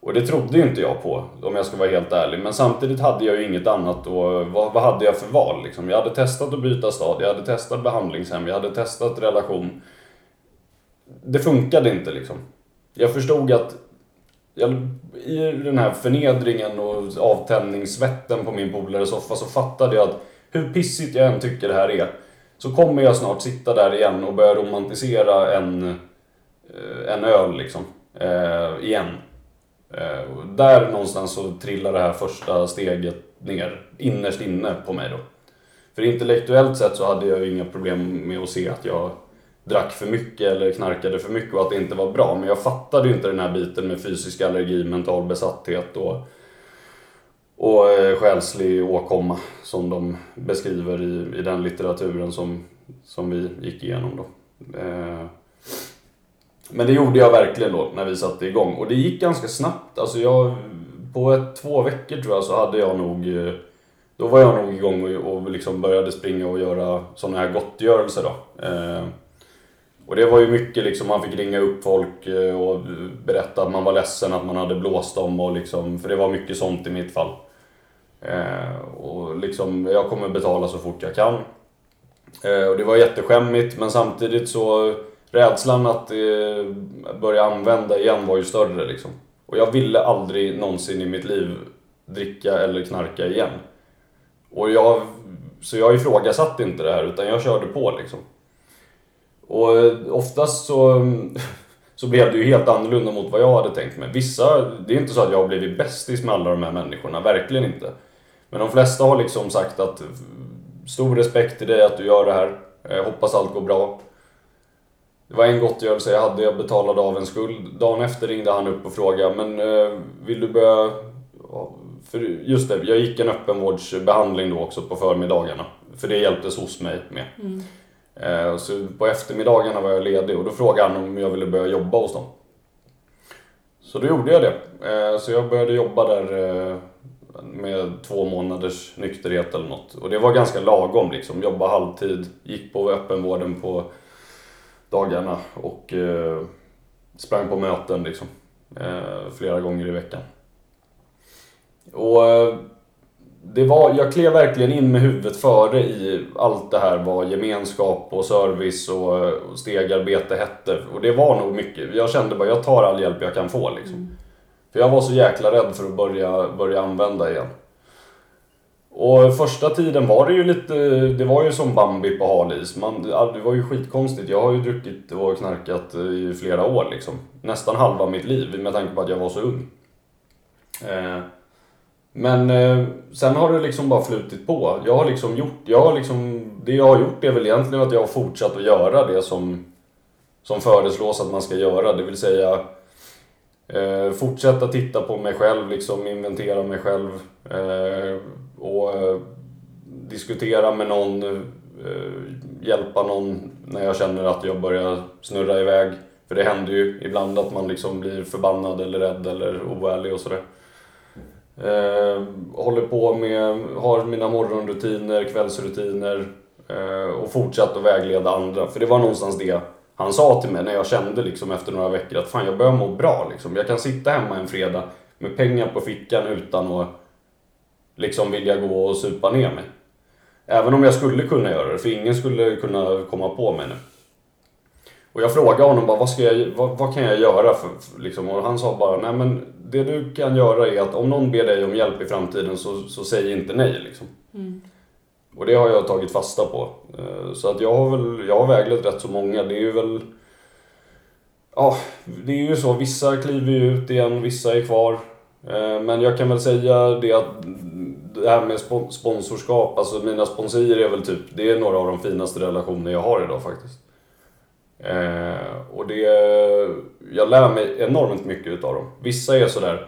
Och det trodde ju inte jag på, om jag ska vara helt ärlig. Men samtidigt hade jag ju inget annat och vad, vad hade jag för val liksom? Jag hade testat att byta stad, jag hade testat behandlingshem, jag hade testat relation. Det funkade inte liksom. Jag förstod att jag, i den här förnedringen och avtändningssvetten på min polares soffa så fattade jag att hur pissigt jag än tycker det här är så kommer jag snart sitta där igen och börja romantisera en, eh, en öl liksom. Eh, igen. Eh, och där någonstans så trillar det här första steget ner, innerst inne på mig då. För intellektuellt sett så hade jag ju inga problem med att se att jag drack för mycket eller knarkade för mycket och att det inte var bra. Men jag fattade ju inte den här biten med fysisk allergi, mental besatthet och, och eh, själslig åkomma som de beskriver i, i den litteraturen som, som vi gick igenom då. Eh, men det gjorde jag verkligen då när vi satte igång och det gick ganska snabbt. Alltså jag, på ett, två veckor tror jag så hade jag nog eh, då var jag nog igång och, och liksom började springa och göra sådana här gottgörelser då. Eh, och det var ju mycket liksom, man fick ringa upp folk och berätta att man var ledsen att man hade blåst dem och liksom, för det var mycket sånt i mitt fall. Eh, och liksom, jag kommer betala så fort jag kan. Eh, och det var jätteskämmigt men samtidigt så rädslan att eh, börja använda igen var ju större liksom. Och jag ville aldrig någonsin i mitt liv dricka eller knarka igen. Och jag, så jag ifrågasatte inte det här utan jag körde på liksom. Och eh, oftast så, så blev det ju helt annorlunda mot vad jag hade tänkt mig. Vissa, det är inte så att jag har blivit bästis med alla de här människorna, verkligen inte. Men de flesta har liksom sagt att stor respekt till dig att du gör det här, jag hoppas allt går bra. Det var en gottgörelse jag hade, jag betalade av en skuld. Dagen efter ringde han upp och frågade, men eh, vill du börja... För just det, jag gick en öppenvårdsbehandling då också på förmiddagarna. För det hjälptes hos mig med. Mm. Eh, Så på eftermiddagarna var jag ledig och då frågade han om jag ville börja jobba hos dem. Så då gjorde jag det. Eh, Så jag började jobba där med två månaders nykterhet eller något. Och det var ganska lagom liksom. Jobba halvtid, gick på öppenvården på dagarna och eh, sprang på möten liksom. Eh, flera gånger i veckan. Och eh, det var, jag klev verkligen in med huvudet före i allt det här vad gemenskap och service och, och stegarbete hette. Och det var nog mycket. Jag kände bara, jag tar all hjälp jag kan få liksom. Mm. För jag var så jäkla rädd för att börja, börja använda igen. Och första tiden var det ju lite, det var ju som Bambi på hal is. Man, det var ju skitkonstigt. Jag har ju druckit och knarkat i flera år liksom. Nästan halva mitt liv med tanke på att jag var så ung. Eh, men eh, sen har det liksom bara flutit på. Jag har liksom gjort, jag har liksom, det jag har gjort är väl egentligen att jag har fortsatt att göra det som, som föreslås att man ska göra. Det vill säga eh, fortsätta titta på mig själv, liksom inventera mig själv eh, och eh, diskutera med någon, eh, hjälpa någon när jag känner att jag börjar snurra iväg. För det händer ju ibland att man liksom blir förbannad eller rädd eller oärlig och sådär. Eh, håller på med, har mina morgonrutiner, kvällsrutiner eh, och fortsatt att vägleda andra. För det var någonstans det han sa till mig när jag kände liksom efter några veckor att fan jag börjar må bra liksom. Jag kan sitta hemma en fredag med pengar på fickan utan att liksom vilja gå och supa ner mig. Även om jag skulle kunna göra det, för ingen skulle kunna komma på mig nu. Och jag frågade honom bara, vad, ska jag, vad, vad kan jag göra? För, för, liksom, och han sa bara, nej men det du kan göra är att om någon ber dig om hjälp i framtiden så, så säg inte nej. Liksom. Mm. Och det har jag tagit fasta på. Eh, så att jag har väl, jag har väglett rätt så många. Det är ju väl... Ja, det är ju så. Vissa kliver ju ut igen, vissa är kvar. Eh, men jag kan väl säga det att det här med sponsorskap, alltså mina sponsorer är väl typ, det är några av de finaste relationer jag har idag faktiskt. Eh, och det, jag lär mig enormt mycket utav dem. Vissa är sådär,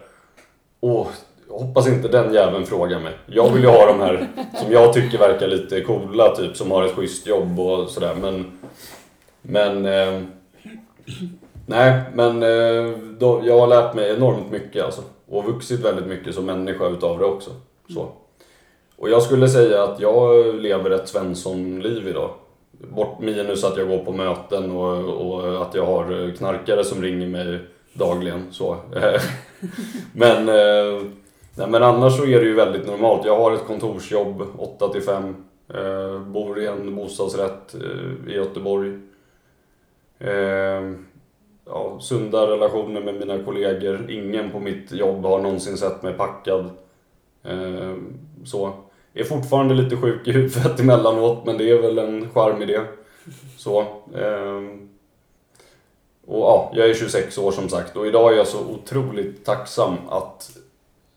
åh, hoppas inte den jäveln frågar mig. Jag vill ju ha de här som jag tycker verkar lite coola, typ som har ett schysst jobb och sådär. Men, men eh, nej, men eh, då, jag har lärt mig enormt mycket alltså. Och vuxit väldigt mycket som människa utav det också. Så. Och jag skulle säga att jag lever ett Svensson-liv idag. Bort minus att jag går på möten och, och att jag har knarkare som ringer mig dagligen. Så. men, eh, nej, men annars så är det ju väldigt normalt. Jag har ett kontorsjobb 8 till 5. Eh, bor i en bostadsrätt eh, i Göteborg. Eh, ja, sunda relationer med mina kollegor. Ingen på mitt jobb har någonsin sett mig packad. Eh, så. Är fortfarande lite sjuk i huvudet emellanåt, men det är väl en charm i det. Så. Eh, och ja, jag är 26 år som sagt och idag är jag så otroligt tacksam att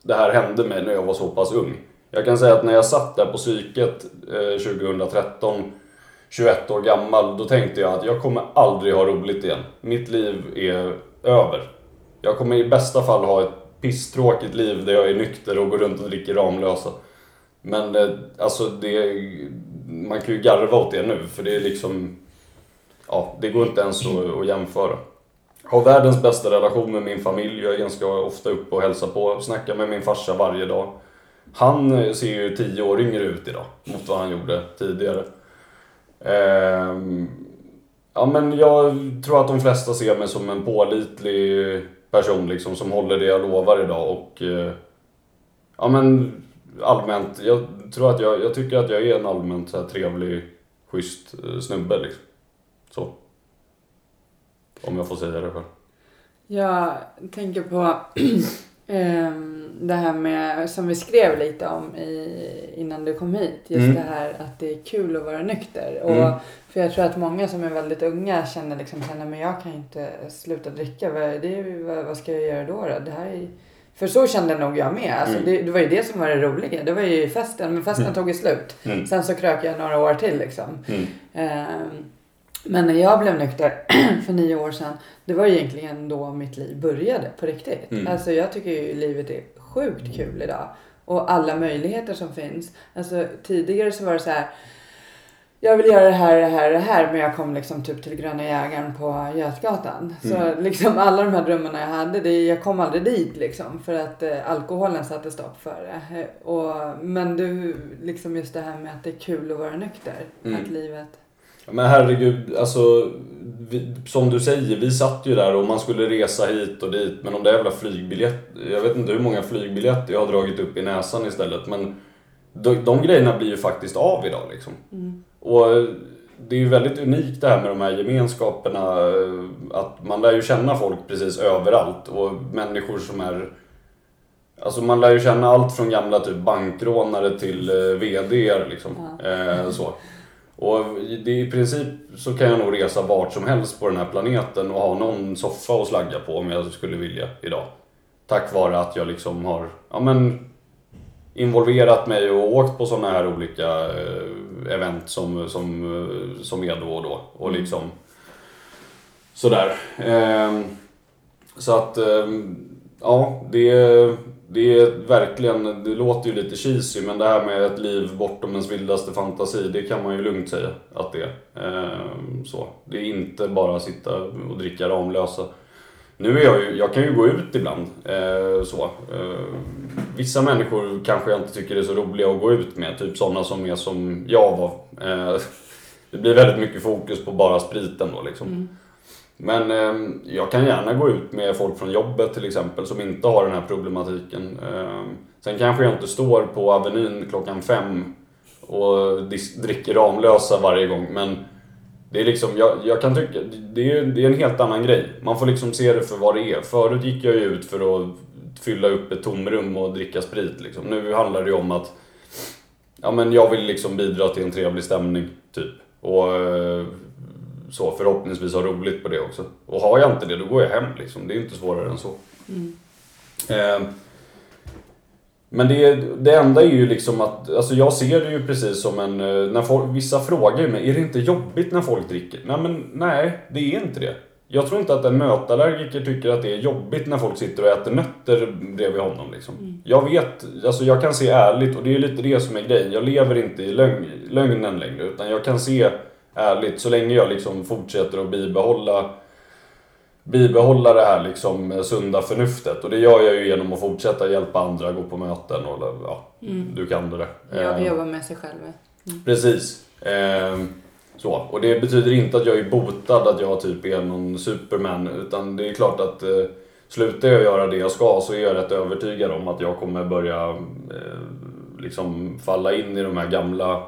det här hände mig när jag var så pass ung. Jag kan säga att när jag satt där på psyket eh, 2013, 21 år gammal, då tänkte jag att jag kommer aldrig ha roligt igen. Mitt liv är över. Jag kommer i bästa fall ha ett pisstråkigt liv där jag är nykter och går runt och dricker Ramlösa. Men eh, alltså det, man kan ju garva åt det nu för det är liksom, ja det går inte ens att, att jämföra. Har världens bästa relation med min familj, jag är ganska ofta uppe och hälsar på, snackar med min farsa varje dag. Han eh, ser ju tio år yngre ut idag mot vad han gjorde tidigare. Ehm, ja men jag tror att de flesta ser mig som en pålitlig person liksom som håller det jag lovar idag och eh, ja men allmänt, jag tror att jag, jag tycker att jag är en allmänt så här trevlig, schysst eh, snubbe liksom. Så. Om jag får säga det själv. Jag tänker på ehm, det här med, som vi skrev lite om i, innan du kom hit. Just Mm. det här att det är kul att vara nykter. Och, Mm. För jag tror att många som är väldigt unga känner liksom känner men jag kan inte sluta dricka. Vad, det, vad, vad ska jag göra då? då? Det här är, för så kände nog jag med. Alltså, Mm. det, det var ju det som var det roliga. Det var ju festen. Men festen tog ju slut. Mm. Sen så krök jag några år till liksom. Mm. Ehm, Men när jag blev nykter för nio år sedan, det var egentligen då mitt liv började på riktigt. Mm. Alltså jag tycker ju livet är sjukt kul idag. Och alla möjligheter som finns. Alltså tidigare så var det så här. Jag vill göra det här, det här, det här. Men jag kom liksom typ till Gröna Jägaren på Götgatan. Så Mm. liksom alla de här drömmarna jag hade, det, jag kom aldrig dit liksom. För att eh, alkoholen satte stopp för det. Eh, Och, men du, liksom just det här med att det är kul att vara nykter. Mm. Att livet... Ja, Men herregud, alltså vi, som du säger, vi satt ju där och man skulle resa hit och dit. Men om det är jävla flygbiljett, jag vet inte hur många flygbiljetter jag har dragit upp i näsan istället. Men de, de grejerna blir ju faktiskt av idag liksom. Mm. Och det är ju väldigt unikt det här med de här gemenskaperna. eh, Att man lär ju känna folk precis överallt och människor som är... Alltså man lär ju känna allt från gamla typ bankrånare till eh, VD liksom. Eh, så. Och det, i princip så kan jag nog resa vart som helst på den här planeten och ha någon soffa att slagga på om jag skulle vilja idag. Tack vare att jag liksom har, ja men involverat mig och åkt på sådana här olika eh, event som, som, eh, som är då och då. Och liksom sådär. Ehm, så att, ehm, ja, det, det är verkligen, det låter ju lite cheesy men det här med ett liv bortom ens vildaste fantasi, det kan man ju lugnt säga att det är. Ehm, så. Det är inte bara att sitta och dricka Ramlösa. Nu är jag ju, jag kan ju gå ut ibland. Eh, så. Eh, vissa människor kanske jag inte tycker är så roliga att gå ut med. Typ sådana som är som jag var. Eh, det blir väldigt mycket fokus på bara spriten då liksom. Mm. Men eh, jag kan gärna gå ut med folk från jobbet till exempel som inte har den här problematiken. Eh, sen kanske jag inte står på Avenyn klockan fem och dricker Ramlösa varje gång. Men det är liksom, jag, jag kan tycka, det är, det är en helt annan grej. Man får liksom se det för vad det är. Förut gick jag ju ut för att fylla upp ett tomrum och dricka sprit liksom. Nu handlar det ju om att ja men jag vill liksom bidra till en trevlig stämning, typ. Och eh, så förhoppningsvis ha roligt på det också. Och har jag inte det, då går jag hem liksom. Det är inte svårare än så. Eh, men det, det enda är ju liksom att, alltså jag ser det ju precis som en, eh, när folk, vissa frågar mig, är det inte jobbigt när folk dricker? Nej men nej, det är inte det. Jag tror inte att en mötallergiker tycker att det är jobbigt när folk sitter och äter nötter bredvid honom liksom. Jag vet, alltså jag kan se ärligt och det är lite det som är grejen. Jag lever inte i lögn, lögnen längre utan jag kan se ärligt så länge jag liksom fortsätter att bibehålla bibehålla det här liksom sunda förnuftet. Och det gör jag ju genom att fortsätta hjälpa andra, gå på möten och ja, du kan det. Jag Eh, jobbar med sig själv. Precis. Ehm, så. Och det betyder inte att jag är botad, att jag typ är någon superman. Utan det är klart att eh, slutar jag göra det jag ska så är jag rätt övertygad om att jag kommer börja eh, liksom falla in i de här gamla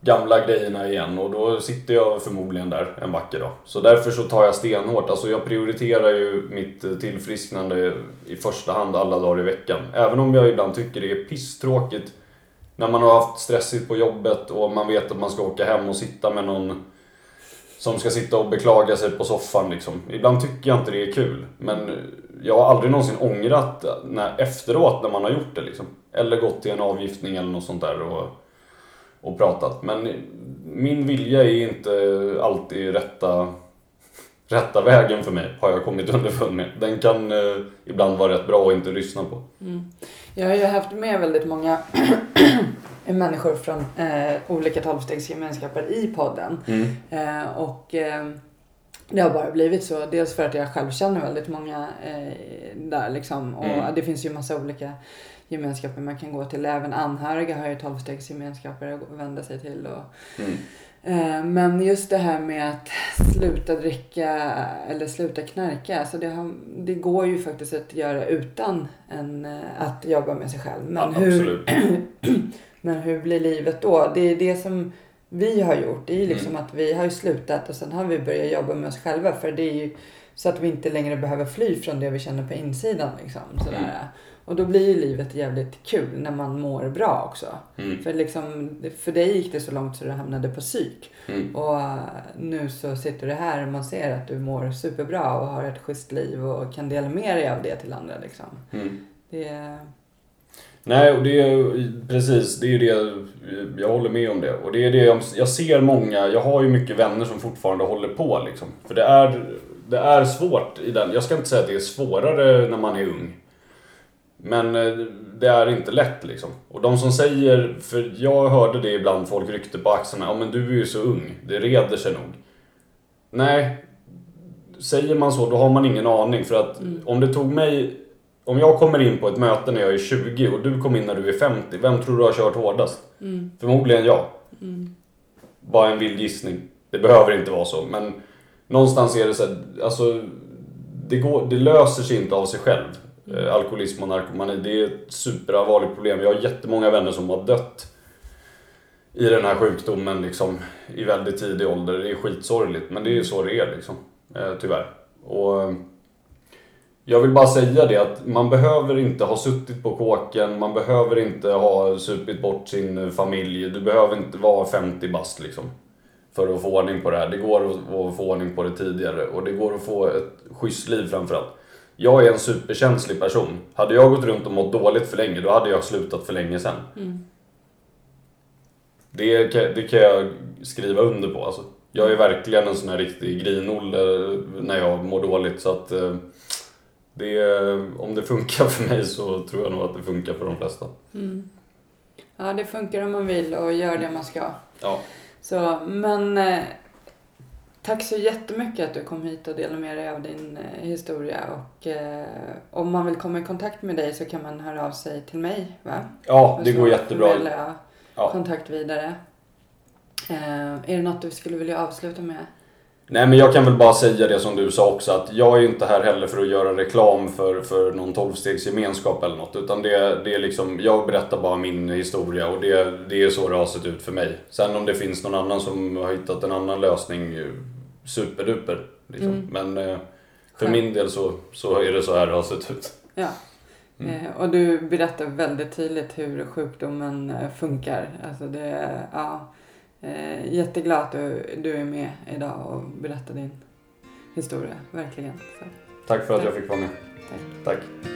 gamla grejerna igen och då sitter jag förmodligen där en vacker dag. Så därför så tar jag stenhårt, alltså jag prioriterar ju mitt eh, tillfrisknande i första hand alla dagar i veckan. Även om jag ibland tycker det är pisstråkigt när man har haft stressigt på jobbet och man vet att man ska åka hem och sitta med någon som ska sitta och beklaga sig på soffan liksom. Ibland tycker jag inte det är kul. Men jag har aldrig någonsin ångrat när, efteråt när man har gjort det liksom. Eller gått till en avgiftning eller något sånt där och, och pratat. Men min vilja är inte alltid rätta, rätta vägen för mig, har jag kommit underfund med. Den kan eh, ibland vara rätt bra att inte lyssna på. Jag har ju haft med väldigt många människor från eh, olika tolvstegsgemenskaper i podden. Eh, och eh, det har bara blivit så. Dels för att jag själv känner väldigt många eh, där liksom. Och Mm. det finns ju massa olika gemenskaper man kan gå till. Även anhöriga har ju tolvstegsgemenskaper att vända sig till. Och, Mm. Eh, Men just det här med att sluta dricka eller sluta knarka. Alltså det, har, det går ju faktiskt att göra utan en, eh, att jobba med sig själv. Men, Ja, hur, men hur blir livet då? Det är det som vi har gjort. Det är ju liksom Mm. att vi har slutat och sen har vi börjat jobba med oss själva. För det är ju så att vi inte längre behöver fly från det vi känner på insidan. Liksom, sådär. Mm. Och då blir ju livet jävligt kul när man mår bra också. Mm. För, liksom, för dig gick det så långt så du hamnade på psyk. Mm. Och eh, nu så sitter du här och man ser att du mår superbra och har ett schysst liv och kan dela med dig av det till andra. Liksom. Mm. Det. Nej, och det är precis, det är det, jag håller med om det. Och det är det, jag, jag ser många, jag har ju mycket vänner som fortfarande håller på liksom. För det är, det är svårt i den, jag ska inte säga att det är svårare när man är ung. Men eh, det är inte lätt liksom. Och de som säger, för jag hörde det ibland, folk ryckte på axlarna, ja men du är ju så ung, det reder sig nog. Nej, säger man så då har man ingen aning för att om det tog mig om jag kommer in på ett möte när jag är 20 och du kommer in när du är 50, vem tror du har kört hårdast? Förmodligen jag. Bara en vild gissning. Det behöver inte vara så, men någonstans är det så att, alltså, det, går, det löser sig inte av sig själv. Eh, alkoholism och narkomani, det är ett superallvarligt problem. Jag har jättemånga vänner som har dött i den här sjukdomen liksom, i väldigt tidig ålder. Det är skitsorgligt, men det är ju så det är liksom. Eh, tyvärr. Och, eh, jag vill bara säga det att man behöver inte ha suttit på kåken, man behöver inte ha supit bort sin familj, du behöver inte vara 50 bast liksom. För att få ordning på det här. Det går att att få ordning på det tidigare och det går att få ett schysst liv framförallt. Jag är en superkänslig person. Hade jag gått runt och mått dåligt för länge, då hade jag slutat för länge sedan. Det, kan, det kan jag skriva under på alltså. Jag är verkligen en sån här riktig grinolle när jag mår dåligt så att eh, det, om det funkar för mig så tror jag nog att det funkar för de flesta. Ja, det funkar om man vill och gör det man ska. Ja. Så, men eh, tack så jättemycket att du kom hit och delade med dig av din eh, historia. Och eh, om man vill komma i kontakt med dig så kan man höra av sig till mig, va? Ja, det går jättebra. jag Ja. kontakt vidare. Eh, är det något du skulle vilja avsluta med? Nej men jag kan väl bara säga det som du sa också att jag är inte här heller för att göra reklam för, för någon tolvstegsgemenskap eller något. Utan det, det är liksom, jag berättar bara min historia och det, det är så det har sett ut för mig. Sen om det finns någon annan som har hittat en annan lösning, eh, superduper. Liksom. Mm. Men eh, för min del så, så är det så här det har sett ut. Ja. Eh, och du berättar väldigt tydligt hur sjukdomen eh, funkar. Alltså det, ja, eh, jätteglad att du, du är med idag och berättar din historia, verkligen. Så, Tack för att Tack. jag fick vara med. tack. Tack.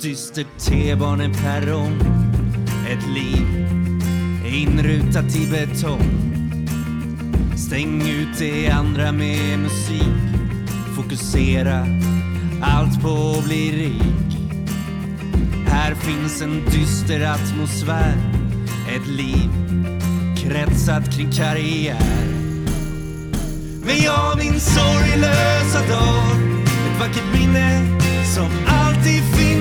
dyster T-baneperrong Ett liv inrutat i betong. Stäng ut det andra med musik. Fokusera allt på att bli rik. Här finns en dyster atmosfär. Ett liv kretsat kring karriär. Men jag minns sorglösa dag. Ett vackert minne som alltid